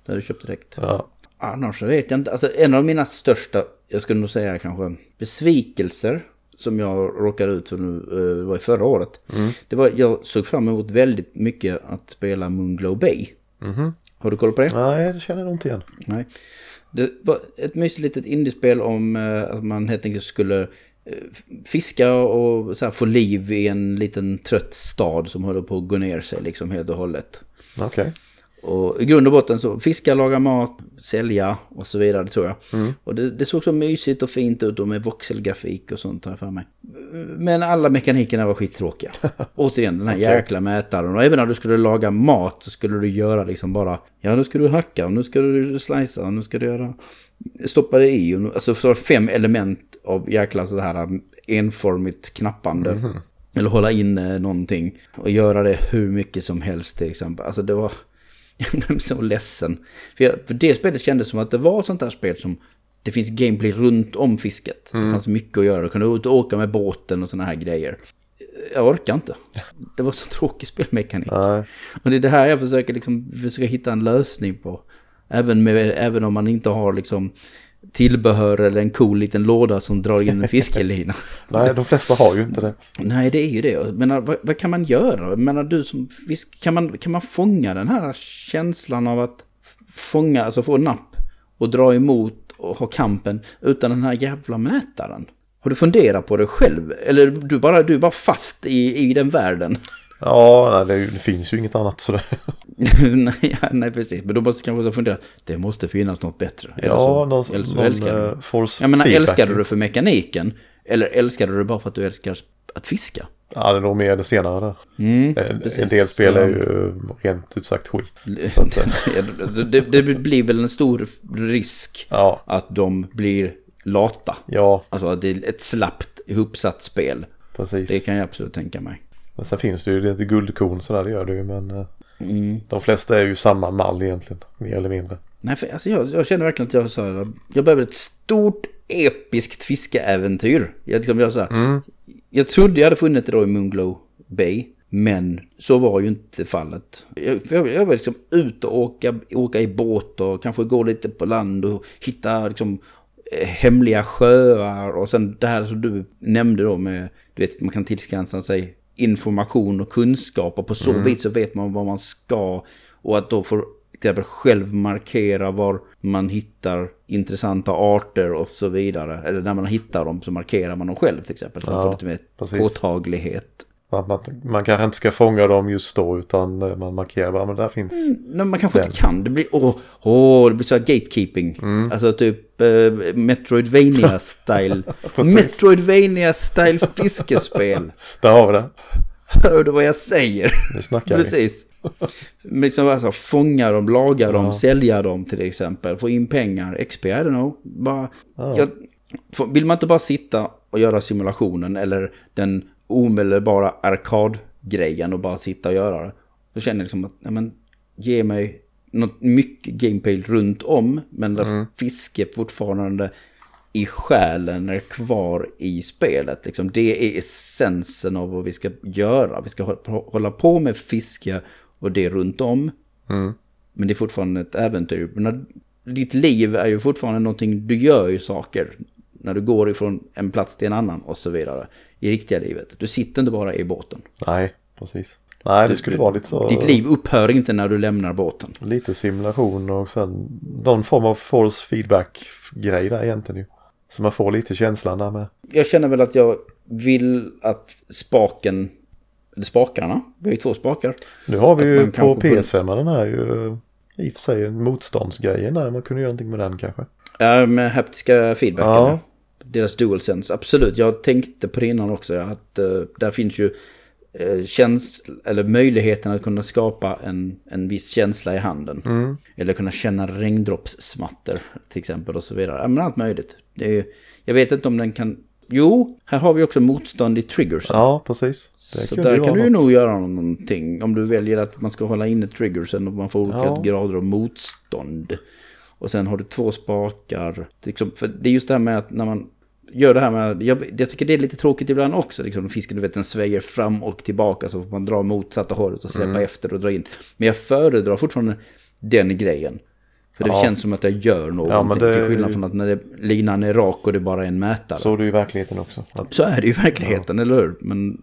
Det har du köpt direkt. Ja. Annars vet jag inte. Alltså en av mina största, jag skulle nog säga kanske, besvikelser som jag råkade ut för nu, eh, det var i förra året. Det var, jag såg fram emot väldigt mycket att spela Moonglow Bay. Mhm. Har du koll på det? Nej, det känner jag inte igen. Nej. Det var ett mysigt litet indiespel om eh, att man helt enkelt skulle eh, fiska och så här, få liv i en liten trött stad som håller på att gå ner sig liksom helt och hållet. Okej. Och i grund och botten så fiska, laga mat, sälja och så vidare tror jag. Och det, det såg så mysigt och fint ut och med voxelgrafik och sånt har jag för mig. Men alla mekanikerna var skittråkiga. Återigen den här Okej. jäkla mätaren. Och även när du skulle laga mat så skulle du göra liksom bara, ja nu ska du hacka och nu ska du slicea och nu ska du göra, stoppa det i. Och nu, alltså så fem element av jäkla så här enformigt knappande. Eller hålla inne någonting och göra det hur mycket som helst till exempel. Alltså det var... Jag blev så ledsen. För, jag, för det spelet kändes som att det var sånt där spel som... Det finns gameplay runt om fisket. Det fanns mycket att göra. Du kunde ut och åka med båten och såna här grejer. Jag orkar inte. Det var så tråkig spelmekanik. Nej. Och det är det här jag försöker liksom försöka hitta en lösning på. Även, med, även om man inte har liksom tillbehör eller en cool liten låda som drar in en fiskelina. Nej, de flesta har ju inte det. Nej, det är ju det. Men vad, vad kan man göra? Men du som fisk, kan man, kan man fånga den här känslan av att fånga, alltså få napp och dra emot och ha kampen utan den här jävla mätaren? Har du funderat på det själv? Eller du bara, du är bara fast i, i den världen? Ja, det, finns ju inget annat sådär. nej, nej, precis. Men då måste kanske fundera. Det måste finnas något bättre. Ja, någon, som någon, älskar uh, force Jag menar, älskar du det för mekaniken? Eller älskar du det bara för att du älskar att fiska? Ja, det är nog mer det senare där. Mm, en, en, del spel är ju rent ut sagt skit. Att, det, det, blir väl en stor risk ja. att de blir lata. Ja. Alltså att det är ett slappt ihopsatt spel. Precis. Det kan jag absolut tänka mig. Men sen finns det ju lite guldkorn sådär, det gör det ju. Men eh, mm. de flesta är ju samma mall egentligen, mer eller mindre. Nej, för alltså jag, jag känner verkligen att jag så jag behöver ett stort episkt fiskeäventyr. Jag, liksom, jag, så här, mm. jag trodde jag hade funnit det då i Moonglow Bay. Men så var ju inte fallet. Jag, jag, jag var liksom ut och åka, åka i båt och kanske gå lite på land och hitta liksom Eh, hemliga sjöar och sen det här som du nämnde då med, du vet, man kan tillskansa sig information och kunskap och på så mm. vis så vet man vad man ska och att då få till exempel själv markera var man hittar intressanta arter och så vidare. Eller när man hittar dem så markerar man dem själv till exempel. Ja, man får lite mer precis. påtaglighet. Man, man, man kanske inte ska fånga dem just då utan eh, man markerar bara men där finns mm, Man kanske den. inte kan. Det blir, åh, åh, det blir så här gatekeeping. Mm. Alltså typ eh, metroidvania style metroidvania style fiskespel. Där har vi det. Hör du vad jag säger? Nu snackar Precis. liksom alltså, fånga dem, laga ja. dem, sälja dem till exempel. Få in pengar, XP, I don't know. Bara, ja. jag, vill man inte bara sitta och göra simulationen eller den omedelbara arkadgrejen och bara sitta och göra det. Då känner jag liksom att, nej men, ge mig något mycket gameplay runt om, men där mm. fiske fortfarande i själen är kvar i spelet. Liksom, det är essensen av vad vi ska göra. Vi ska hålla på med fiske och det runt om. Mm. Men det är fortfarande ett äventyr. Men ditt liv är ju fortfarande någonting, du gör ju saker. När du går ifrån en plats till en annan och så vidare i riktiga livet. Du sitter inte bara i båten. Nej, precis. Nej, det skulle du, vara lite så... Ditt liv upphör inte när du lämnar båten. Lite simulation och sen någon form av force feedback-grej där egentligen ju. Så man får lite känslan där med. Jag känner väl att jag vill att spaken, eller spakarna, vi har ju två spakar. Nu har vi ju på PS5 den här ju i och för sig motståndsgrejen där, man kunde göra någonting med den kanske. Ja, med haptiska feedbacken. Ja deras DualSense. Absolut, jag tänkte på det innan också. Att uh, där finns ju uh, känsla, eller möjligheten att kunna skapa en, en viss känsla i handen. Mm. Eller kunna känna regndroppssmatter till exempel och så vidare. Men allt möjligt. Det är, jag vet inte om den kan... Jo, här har vi också motstånd i triggersen. Ja, precis. Det så där kan du ju nog göra någonting. Om du väljer att man ska hålla inne triggersen och man får olika ja. grader av motstånd. Och sen har du två spakar. Liksom, för det är just det här med att när man gör det här med, jag, jag tycker det är lite tråkigt ibland också, liksom fisken du vet den svänger fram och tillbaka så får man dra motsatta hållet och släppa mm. efter och dra in. Men jag föredrar fortfarande den grejen. För det ja. känns som att jag gör någonting. Ja, det... Till skillnad från att när det, linan är rak och det bara är en mätare. Så är det ju i verkligheten också. Att... Så är det ju i verkligheten, ja. eller hur? Men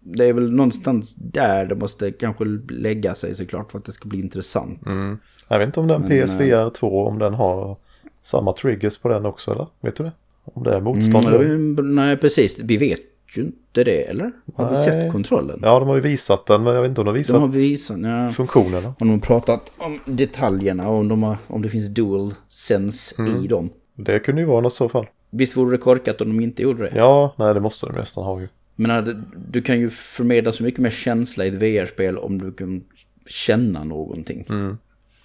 det är väl någonstans där det måste kanske lägga sig såklart för att det ska bli intressant. Mm. Jag vet inte om den Men, PSVR 2, om den har samma triggers på den också eller? Vet du det? Om det är motstånd. Mm, nej, precis. Vi vet ju inte det, eller? Har nej. vi sett kontrollen? Ja, de har ju visat den, men jag vet inte om de har visat, de har visat ja. funktionerna. Om de har pratat om detaljerna och om, de har, om det finns dual sense mm. i dem. Det kunde ju vara något i så fall. Visst vore det korkat om de inte gjorde det? Ja, nej det måste de nästan ha ju. Men du kan ju förmedla så mycket mer känsla i ett VR-spel om du kan känna någonting. Mm.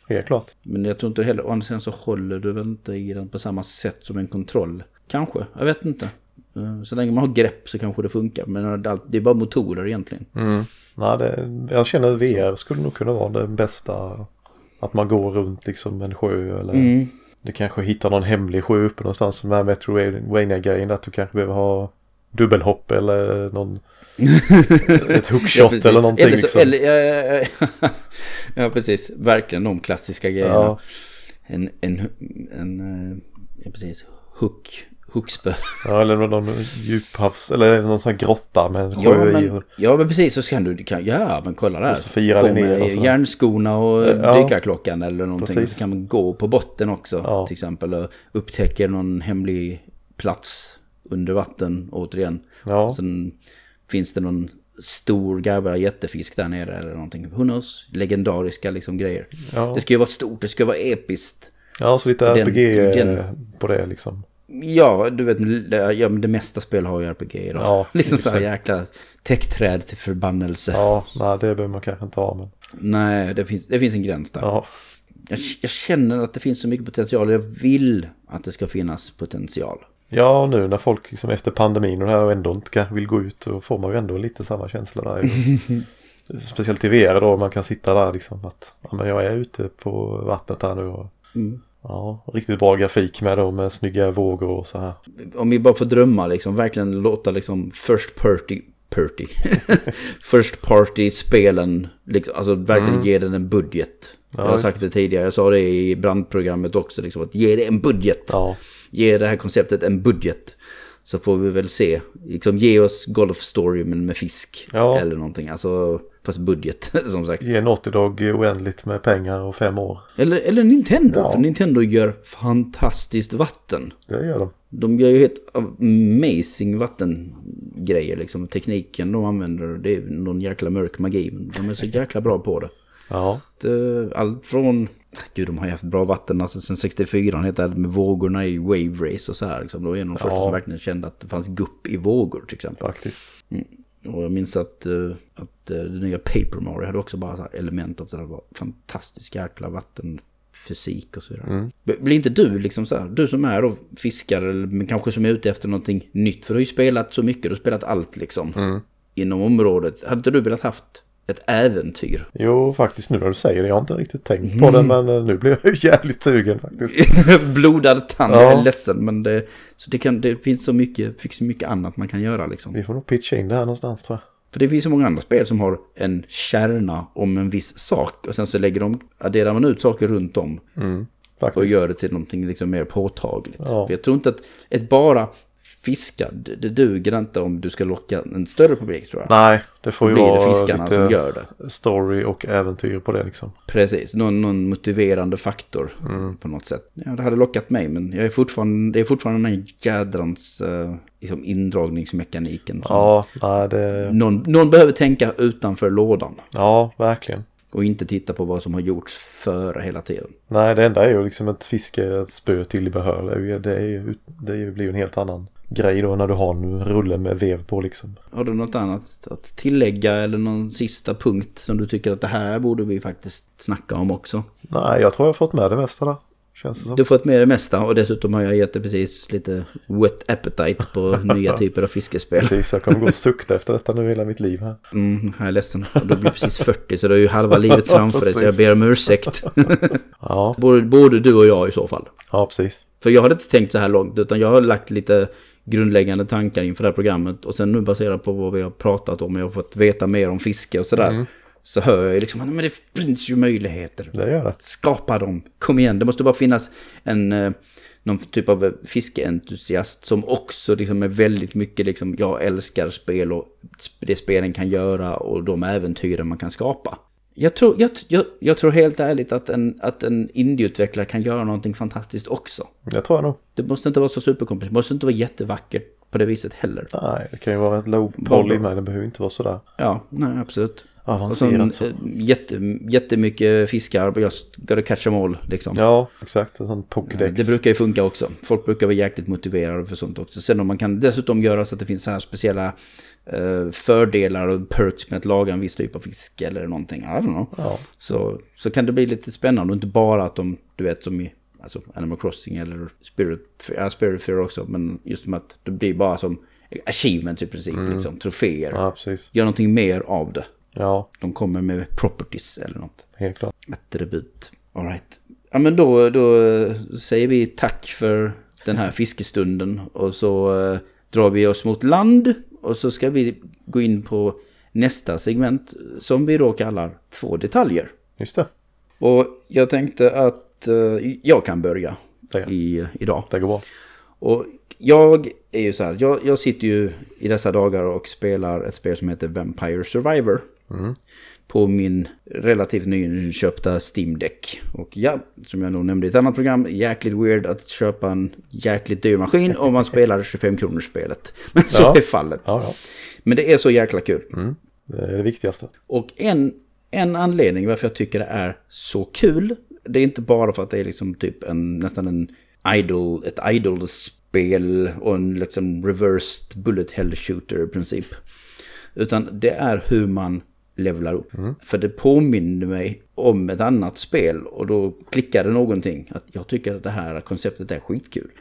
Helt klart. Men jag tror inte heller, å andra sidan så håller du väl inte i den på samma sätt som en kontroll. Kanske, jag vet inte. Eh, så länge man har grepp så kanske det funkar. Men det är bara motorer egentligen. Mm. Nej, det, jag känner att VR skulle nog kunna vara det bästa. Att man går runt liksom en sjö eller mm. du kanske hittar någon hemlig sjö uppe någonstans med Metroidvania-grejen. Att du kanske behöver ha dubbelhopp eller någon ett hookshot ja, eller någonting. Eller så, liksom. eller, ja, ja, ja, precis. Verkligen de klassiska grejerna. En, en, en, Ja, precis. Hook. Hookspö. Ja, eller någon djuphavs, eller någon sån här grotta med en Ja sjö men, ja men precis så kan du, kan, ja men kolla där. Fira ner med och sådär. järnskorna och Ja. dykarklockan eller någonting. Precis. Så kan man gå på botten också Ja. till exempel. Och upptäcker någon hemlig plats under vatten återigen. Ja, Sen finns det någon stor gabba jättefisk där nere eller någonting. Who knows? Legendariska liksom grejer. ja. Det ska ju vara stort, det ska vara episkt. ja, så lite RPG den- på det liksom. Ja, du vet, ja, men det mesta spel har ju RPG idag. Ja, liksom så här jäkla täckträd till förbannelse. Ja, nej det behöver man kanske inte ha men. Nej, det finns, det finns en gräns där. Ja, Jag, jag känner att det finns så mycket potential. Jag vill att det ska finnas potential. ja nu när folk liksom efter pandemin och det här och ändå inte vill gå ut då får man ju ändå lite samma känsla där. Speciellt i VR då man kan sitta där liksom att ja, men jag är ute på vattnet här nu och Mm. Ja, riktigt bra grafik med då med snygga vågor och så här. Om vi bara får drömma liksom, verkligen låta liksom first party, party, first party-spelen, liksom, alltså verkligen ge den en budget. jag har sagt det tidigare, jag sa det i brandprogrammet också, liksom, att ge det en budget. Ja, Ge det här konceptet en budget. Så får vi väl se. Liksom ge oss Golf Story men med fisk. Ja. Eller någonting. Alltså fast budget som sagt. ge Naughty Dog oändligt med pengar och fem år. Eller, eller Nintendo. Ja. För Nintendo gör fantastiskt vatten. Det gör de. De gör ju helt amazing vattengrejer liksom. Tekniken de använder. Det är någon jäkla mörk magi. Men de är så jäkla bra på det. Ja, Det- Allt från... Gud, de har ju haft bra vatten alltså sen 64. heter det med vågorna i Wave Race och så här. Liksom. En av de första Ja. som verkligen kände att det fanns gupp i vågor till exempel. faktiskt. Och jag minns att, eh, att eh, det nya Paper Mario hade också bara element av det där. var fantastisk jäkla vattenfysik och så vidare. B- Blir inte du liksom så här, du som är då fiskare, eller men kanske som är ute efter någonting nytt. För du har ju spelat så mycket, du har spelat allt liksom. Inom området. Hade inte du velat haft ett äventyr? Jo, faktiskt nu när du säger det. Jag har inte riktigt tänkt på det men eh, nu blir jag jävligt sugen faktiskt. Blodad tand, Ja. jag är ledsen. Men det, så det, kan, det finns så mycket, finns så mycket annat man kan göra liksom. Vi får nog pitcha in det här någonstans tror jag. För det finns så många andra spel som har en kärna om en viss sak. Och sen så lägger de, adderar man ut saker runt om. Och Faktiskt. gör det till någonting liksom mer påtagligt. Ja. Jag tror inte att ett bara fiska, det, det duger inte om du ska locka en större publik tror jag. Nej, det får ju blir det vara fiskarna lite som gör det. story och äventyr på det liksom. Precis, någon, någon motiverande faktor Mm. på något sätt. Ja, det hade lockat mig, men jag är fortfarande, det är fortfarande den här jädrans eh, liksom indragningsmekaniken. Ja, nej det... Någon, någon behöver tänka utanför lådan. Ja, verkligen. Och inte titta på vad som har gjorts före hela tiden. Nej, det enda är ju liksom ett fiskespö till behör. Det, det, är ju, det blir ju en helt annan grej då när du har en rulle med vev på liksom. Har du något annat att tillägga eller någon sista punkt som du tycker att det här borde vi faktiskt snacka om också? Nej, jag tror jag har fått med det mesta där. Känns det som. Du har fått med det mesta och dessutom har jag gett dig precis lite wet appetite på nya typer av fiskespel. Precis, jag kommer gå och sukta efter detta nu hela mitt liv här. Mm, jag är ledsen. Och Du blir precis 40 så du har ju halva livet framför dig så jag ber om ursäkt. Ja, både, både du och jag i så fall. ja precis. För jag hade inte tänkt så här långt utan jag har lagt lite grundläggande tankar inför det här programmet. Och sen nu baserat på vad vi har pratat om jag har fått veta mer om fiske och sådär. Så hör jag ju liksom, men det finns ju möjligheter. Det gör det. Skapa dem, kom igen. Det måste bara finnas en, eh, någon typ av eh, fiskeentusiast som också liksom är väldigt mycket liksom, jag älskar spel och det spelen kan göra och de äventyren man kan skapa. Jag tror, jag, jag, jag tror helt ärligt att en, att en indieutvecklare kan göra någonting fantastiskt också. Det tror jag nog. Det måste inte vara så superkomplext, det måste inte vara jättevackert på det viset heller. Nej, det kan ju vara ett low poly med. Det behöver inte vara sådär Ja, nej absolut. Och så avancerat. så. eh, jätte, jättemycket fiskar, just gotta catch them all liksom. Ja, exakt. En sån Pokédex. Det brukar ju funka också. Folk brukar vara jäkligt motiverade för sånt också. Sen om man kan dessutom göra så att det finns så här speciella eh, fördelar och perks med att laga en viss typ av fisk eller någonting. I don't know. Ja. Så, så kan det bli lite spännande och inte bara att de, du vet som i alltså Animal Crossing eller Spirit, ja, Spirit Fair också. Men just med att det blir bara som achievements i princip, liksom, troféer. Mm. ja, precis. Gör någonting mer av det. Ja, De kommer med properties eller något. helt klart. Attribut. All right. Ja men då, då säger vi tack för den här fiskestunden. Och så eh, drar vi oss mot land. Och så ska vi gå in på nästa segment som vi då kallar två detaljer. Just det. Och jag tänkte att eh, jag kan börja. Det, i, idag. det går bra. Och jag är ju så här, jag, jag sitter ju i dessa dagar och spelar ett spel som heter Vampire Survivor. På min relativt nyinköpta Steam Deck. Och ja, som jag nog nämnde i ett annat program, jäkligt weird att köpa en jäkligt dyr maskin om man spelar 25 kronors spelet. Men så Ja. är fallet. Ja, ja. Men det är så jäkla kul. Det är det viktigaste. Och en, en anledning varför jag tycker det är så kul, det är inte bara för att det är liksom typ en, nästan en idol, ett idol-spel och en liksom reversed bullet hell shooter i princip. Utan det är hur man levlar upp. För det påminner mig om ett annat spel och då klickade någonting. Att jag tycker att det här konceptet är skitkul.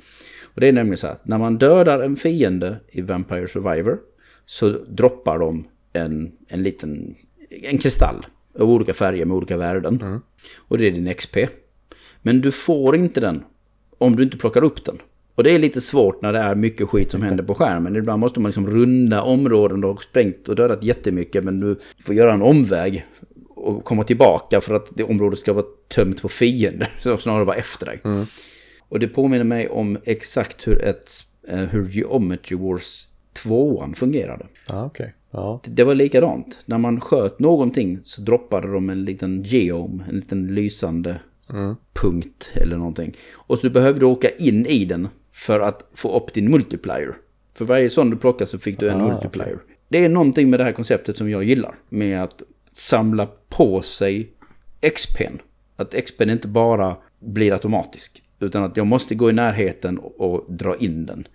Och det är nämligen så att när man dödar en fiende i Vampire Survivor så droppar de en, en liten en kristall av olika färger med olika värden. Och det är din XP. Men du får inte den om du inte plockar upp den. Och det är lite svårt när det är mycket skit som händer på skärmen. Ibland måste man liksom runda områden och sprängt och dödat jättemycket men du får göra en omväg och komma tillbaka för att det området ska vara tömt på fiender. Så snarare vara efter dig. Och det påminner mig om exakt hur, ett, eh, hur Geometry Wars 2 fungerade. Ja, okej. Ja. Det var likadant. När man sköt någonting så droppade de en liten geom, en liten lysande punkt eller någonting. Och så behövde du åka in i den för att få upp din multiplier. För varje sån du plockar så fick du en Ah, multiplier. Det är någonting med det här konceptet som jag gillar. Med att samla på sig XP'n. Att XP'n inte bara blir automatisk. Utan att jag måste gå i närheten och, dra in den.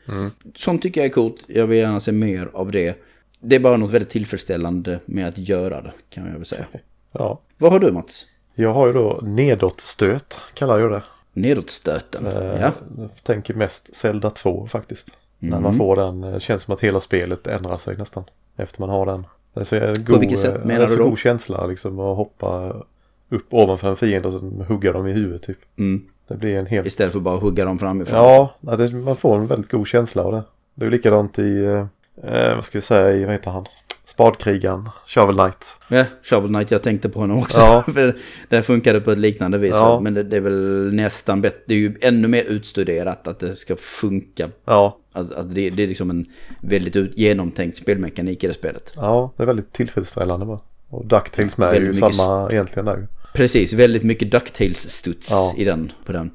Sånt tycker jag är coolt. Jag vill gärna se mer av det. Det är bara något väldigt tillfredsställande med att göra det, kan jag väl säga. ja. Vad har du Mats? Jag har ju då nedåtstöt, kallar jag det. Nedåtstöten. Eh, Ja. Jag tänker mest Zelda 2 faktiskt. När man får den, eh, känns som att hela spelet ändrar sig nästan. Efter man har den. Det är så god, vilket sätt eh, menar det är så du då? god känsla liksom att hoppa upp ovanför en fiende och sen hugga dem i huvudet typ. Mm. Det blir en helt... Istället för bara att hugga dem framifrån. Ja, det, man får en väldigt god känsla av det. Det är likadant i, eh, eh, vad ska vi säga, i, vad heter han? Spadkrigaren, Shovel Knight. Ja, Shovel Knight, jag tänkte på honom också. Ja. För det funkade på ett liknande vis. Ja. Men det, det är väl nästan bättre. Det är ju ännu mer utstuderat att det ska funka. Ja, Alltså, att det, det är liksom en väldigt ut, genomtänkt spelmekanik i det spelet. ja, det är väldigt tillfredsställande bara. Och Ducktails med är ju samma egentligen där ju. Precis, väldigt mycket Ducktails-studs Ja. i den, på den.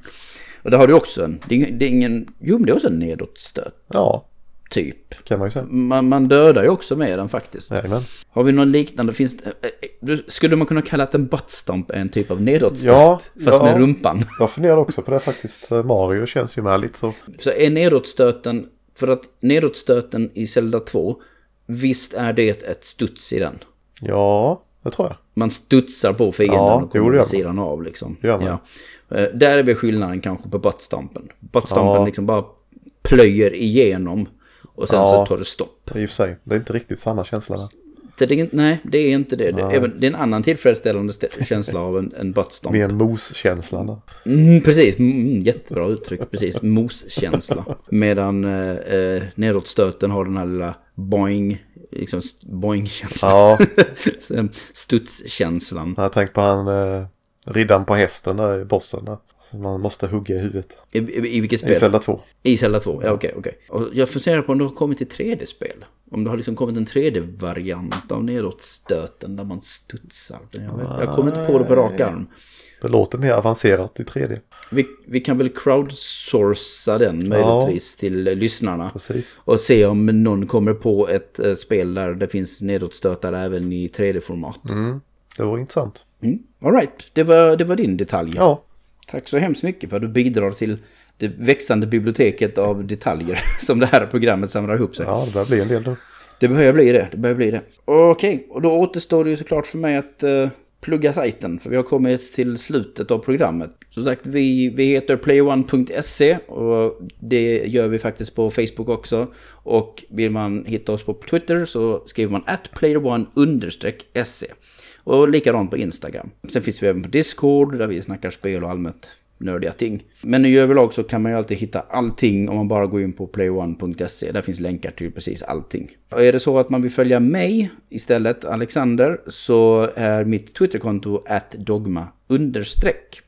Och där har du också en, det är, ingen- det är ingen, jo men det är också en nedåtstöt Ja, typ. kan man ju säga. Man, man dödar ju också med den faktiskt. Jajamän. Har vi någon liknande? Finns eh, eh, skulle man kunna kalla att en buttstomp är en typ av nedåtstöt? Ja, Fast ja. med rumpan. Jag funderar också på det faktiskt. Mario känns ju med lite så. Så är nedåtstöten, för att nedåtstöten i Zelda 2, visst är det ett studs i den? Ja, det tror jag. Man studsar på fienden Ja, och kommer på sidan av liksom. Ja. Eh, Där är väl skillnaden kanske på buttstompen. Buttstompen Ja. liksom bara plöjer igenom och sen Ja. så tar det stopp. I och för sig. Det är inte riktigt samma känsla där. Det är, inte- nej, det är inte det. Det är, det är en annan tillfredsställande stä- känsla av en, en buttstomp. Mer mos-känsla. Mm, precis, mm, jättebra uttryck. Precis, moskänsla. Medan eh, eh, nedåtstöten har den här lilla boing, liksom boing-känslan. Ja, Så, Studskänslan. jag har tänkt på han eh, riddaren på hästen där i bossen där. Man måste hugga i huvudet. I, i, I vilket I spel? Zelda 2. I Zelda 2, ja okej, okej. Och jag funderar på om det har kommit till 3D-spel. Om det har liksom kommit en 3D-variant av nedåtstöten där man studsar. Jag, vet, jag kommer inte på det på rak arm. Det låter mer avancerat i 3D. Vi, vi kan väl crowdsourca den möjligtvis till eh, lyssnarna. Precis. Och se om någon kommer på ett eh, spel där det finns nedåtstötar även i 3D-format. Mm, det vore intressant. Mm. All right, det var, det var din detalj. Ja, Tack så hemskt mycket för att du bidrar till det växande biblioteket av detaljer som det här programmet samlar ihop sig. ja det börjar bli en del nu. Det börjar bli det, det börjar bli det. Okej, och då återstår det ju såklart för mig att eh, plugga sajten. För vi har kommit till slutet av programmet. Som sagt, vi, vi heter playone.se och det gör vi faktiskt på Facebook också. Och vill man hitta oss på Twitter så skriver man at playerone-se. Och likadant på Instagram. Sen finns vi även på Discord där vi snackar spel och allmänt nördiga ting. Men i överlag så kan man ju alltid hitta allting om man bara går in på playone.se. Där finns länkar till precis allting. Och är det så att man vill följa mig istället, Alexander, så är mitt Twitterkonto att dogma understreck.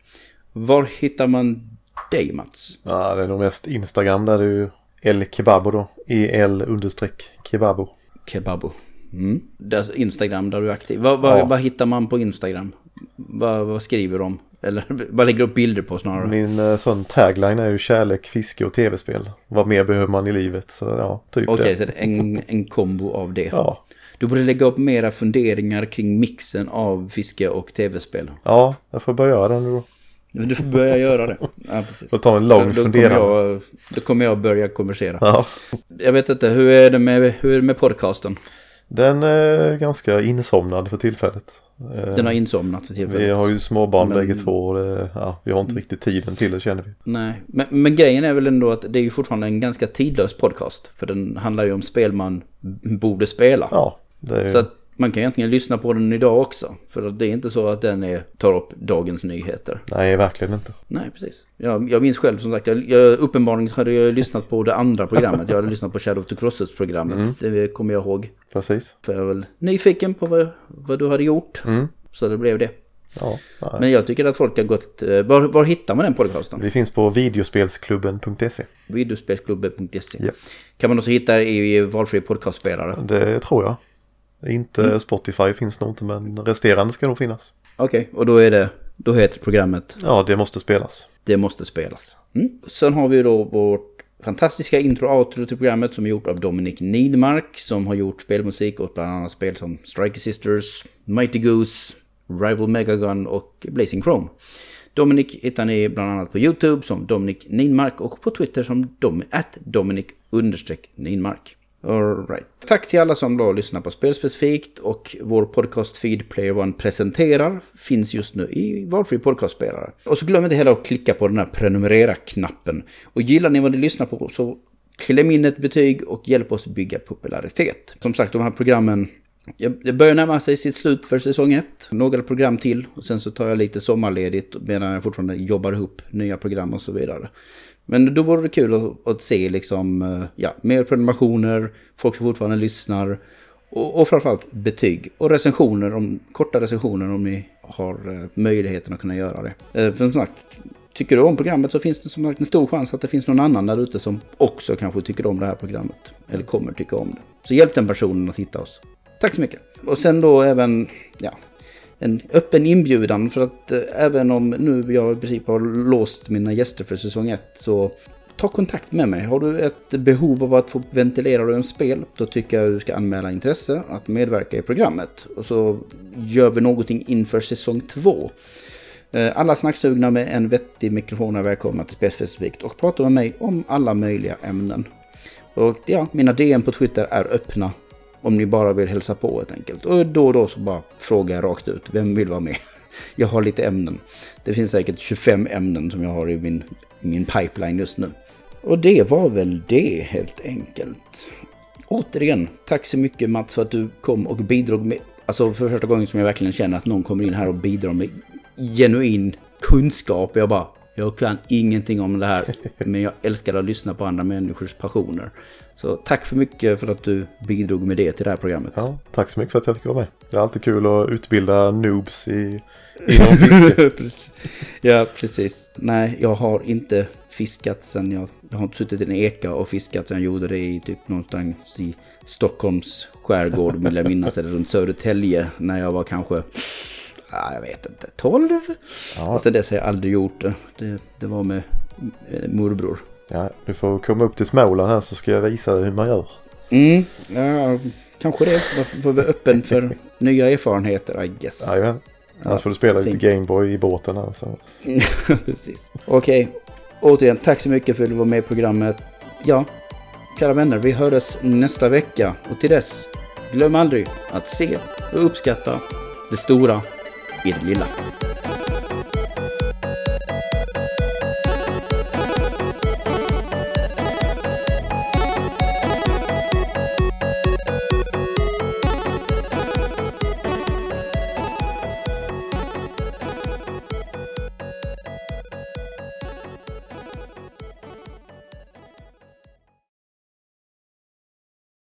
Var hittar man dig Mats? Ja, det är nog mest Instagram där det är El Kebabo då. EL understreck Kebabo. Kebabo. Mm. Där, Instagram där du är aktiv. Vad, vad, Ja. vad hittar man på Instagram? Vad, vad skriver de? Eller vad lägger du upp bilder på snarare? Min eh, sån tagline är ju kärlek, fiske och tv-spel. Vad mer behöver man i livet? Så ja, typ Okej, det. så det är en, en kombo av det. Ja. Du borde lägga upp mera funderingar kring mixen av fiske och tv-spel. ja, jag får börja göra det då. Du får börja göra det. Ja, precis. Får ta en lång jag, då kommer jag börja konversera. Ja. Jag vet inte, hur är det med, hur är det med podcasten? Den är ganska insomnad för tillfället. Eh, Den har insomnat för tillfället. Vi har ju småbarn Men- bägge två och det, ja, vi har inte riktigt tiden till det känner vi. Nej, men, men grejen är väl ändå att det är ju fortfarande en ganska tidlös podcast. För den handlar ju om spel man borde spela. Ja, det är ju... Så att man kan egentligen lyssna på den idag också. För det är inte så att den är, tar upp dagens nyheter. Nej, verkligen inte. Nej, precis. Jag, jag minns själv som sagt, jag, jag, uppenbarligen hade jag lyssnat på det andra programmet. Jag hade lyssnat på Shadow of the Crosses-programmet. Det kommer jag ihåg. Precis. För jag var väl nyfiken på vad, vad du hade gjort. Mm. Så det blev det. Ja. Men jag tycker att folk har gått... eh, Var, var hittar man den podcasten? Vi finns på videospelsklubben.se. Videospelsklubben.se. Ja. Kan man också hitta i, i valfri podcastspelare? Det tror jag. Inte Mm. Spotify finns nog inte men resterande ska nog finnas. Okej, och då är det... Då heter programmet Ja, det måste spelas. Det måste spelas. Mm. Sen har vi då vårt fantastiska intro och outro till programmet som är gjort av Dominic Nidmark som har gjort spelmusik åt bland annat spel som Striker Sisters, Mighty Goose, Rival Megagun och Blazing Chrome. Dominic hittar ni bland annat på YouTube som Dominic Nidmark och på Twitter som Dom Dominic Nidmark. All right. Tack till alla som då lyssnar på Spelspecifikt och vår podcastfeed Player One presenterar finns just nu i valfri podcastspelare. Och så glöm inte heller att klicka på den här prenumerera-knappen. Och gillar ni vad ni lyssnar på så kläm in ett betyg och hjälp oss bygga popularitet. Som sagt, de här programmen jag- börjar närma sig sitt slut för säsong 1. Några program till och sen så tar jag lite sommarledigt medan jag fortfarande jobbar ihop nya program och så vidare. Men då vore det kul att, att se liksom, eh, ja, mer prenumerationer, folk som fortfarande lyssnar och, och framförallt betyg och recensioner, om, korta recensioner om ni har eh, möjligheten att kunna göra det. Eh, för som sagt, tycker du om programmet så finns det som sagt en stor chans att det finns någon annan där ute som också kanske tycker om det här programmet. Eller kommer tycka om det. Så hjälp den personen att hitta oss. Tack så mycket. Och sen då även, ja, en öppen inbjudan för att eh, även om nu jag i princip har låst mina gäster för säsong 1 så ta kontakt med mig. Har du ett behov av att få ventilera dig om spel då tycker jag du ska anmäla intresse att medverka i programmet. Och så gör vi någonting inför säsong 2. Eh, alla snacksugna med en vettig mikrofon är välkomna till Spelspecifikt och prata med mig om alla möjliga ämnen. Och ja, mina DM på Twitter är öppna om ni bara vill hälsa på helt enkelt. Och då och då så bara fråga rakt ut, vem vill vara med? Jag har lite ämnen. Det finns säkert 25 ämnen som jag har i min, min pipeline just nu. Och det var väl det helt enkelt. Återigen, tack så mycket Mats för att du kom och bidrog med, alltså för första gången som jag verkligen känner att någon kommer in här och bidrar med genuin kunskap. Jag bara, jag kan ingenting om det här, men jag älskar att lyssna på andra människors passioner. Så tack för mycket för att du bidrog med det till det här programmet. Ja, tack så mycket för att jag fick vara med. Det är alltid kul att utbilda noobs i, inom fiske. Ja, precis. Nej, jag har inte fiskat sen jag... Jag har inte suttit i en eka och fiskat sen jag gjorde det i typ någonstans i Stockholms skärgård vill jag minnas. Eller runt Södertälje när jag var kanske... Ja, jag vet inte. 12? Ja, Och sen dess har jag aldrig gjort det. Det, det var med morbror. Ja, du får komma upp till Småland här så ska jag visa dig hur man gör. Mm, ja, kanske det. Får vi öppen för nya erfarenheter, I guess. Jajamän. Annars får du spela lite fint. Gameboy i båten här. Så. Precis. Okej, återigen tack så mycket för att du var med i programmet. Ja, kära vänner, vi hörs nästa vecka och till dess, glöm aldrig att se och uppskatta det stora i det lilla.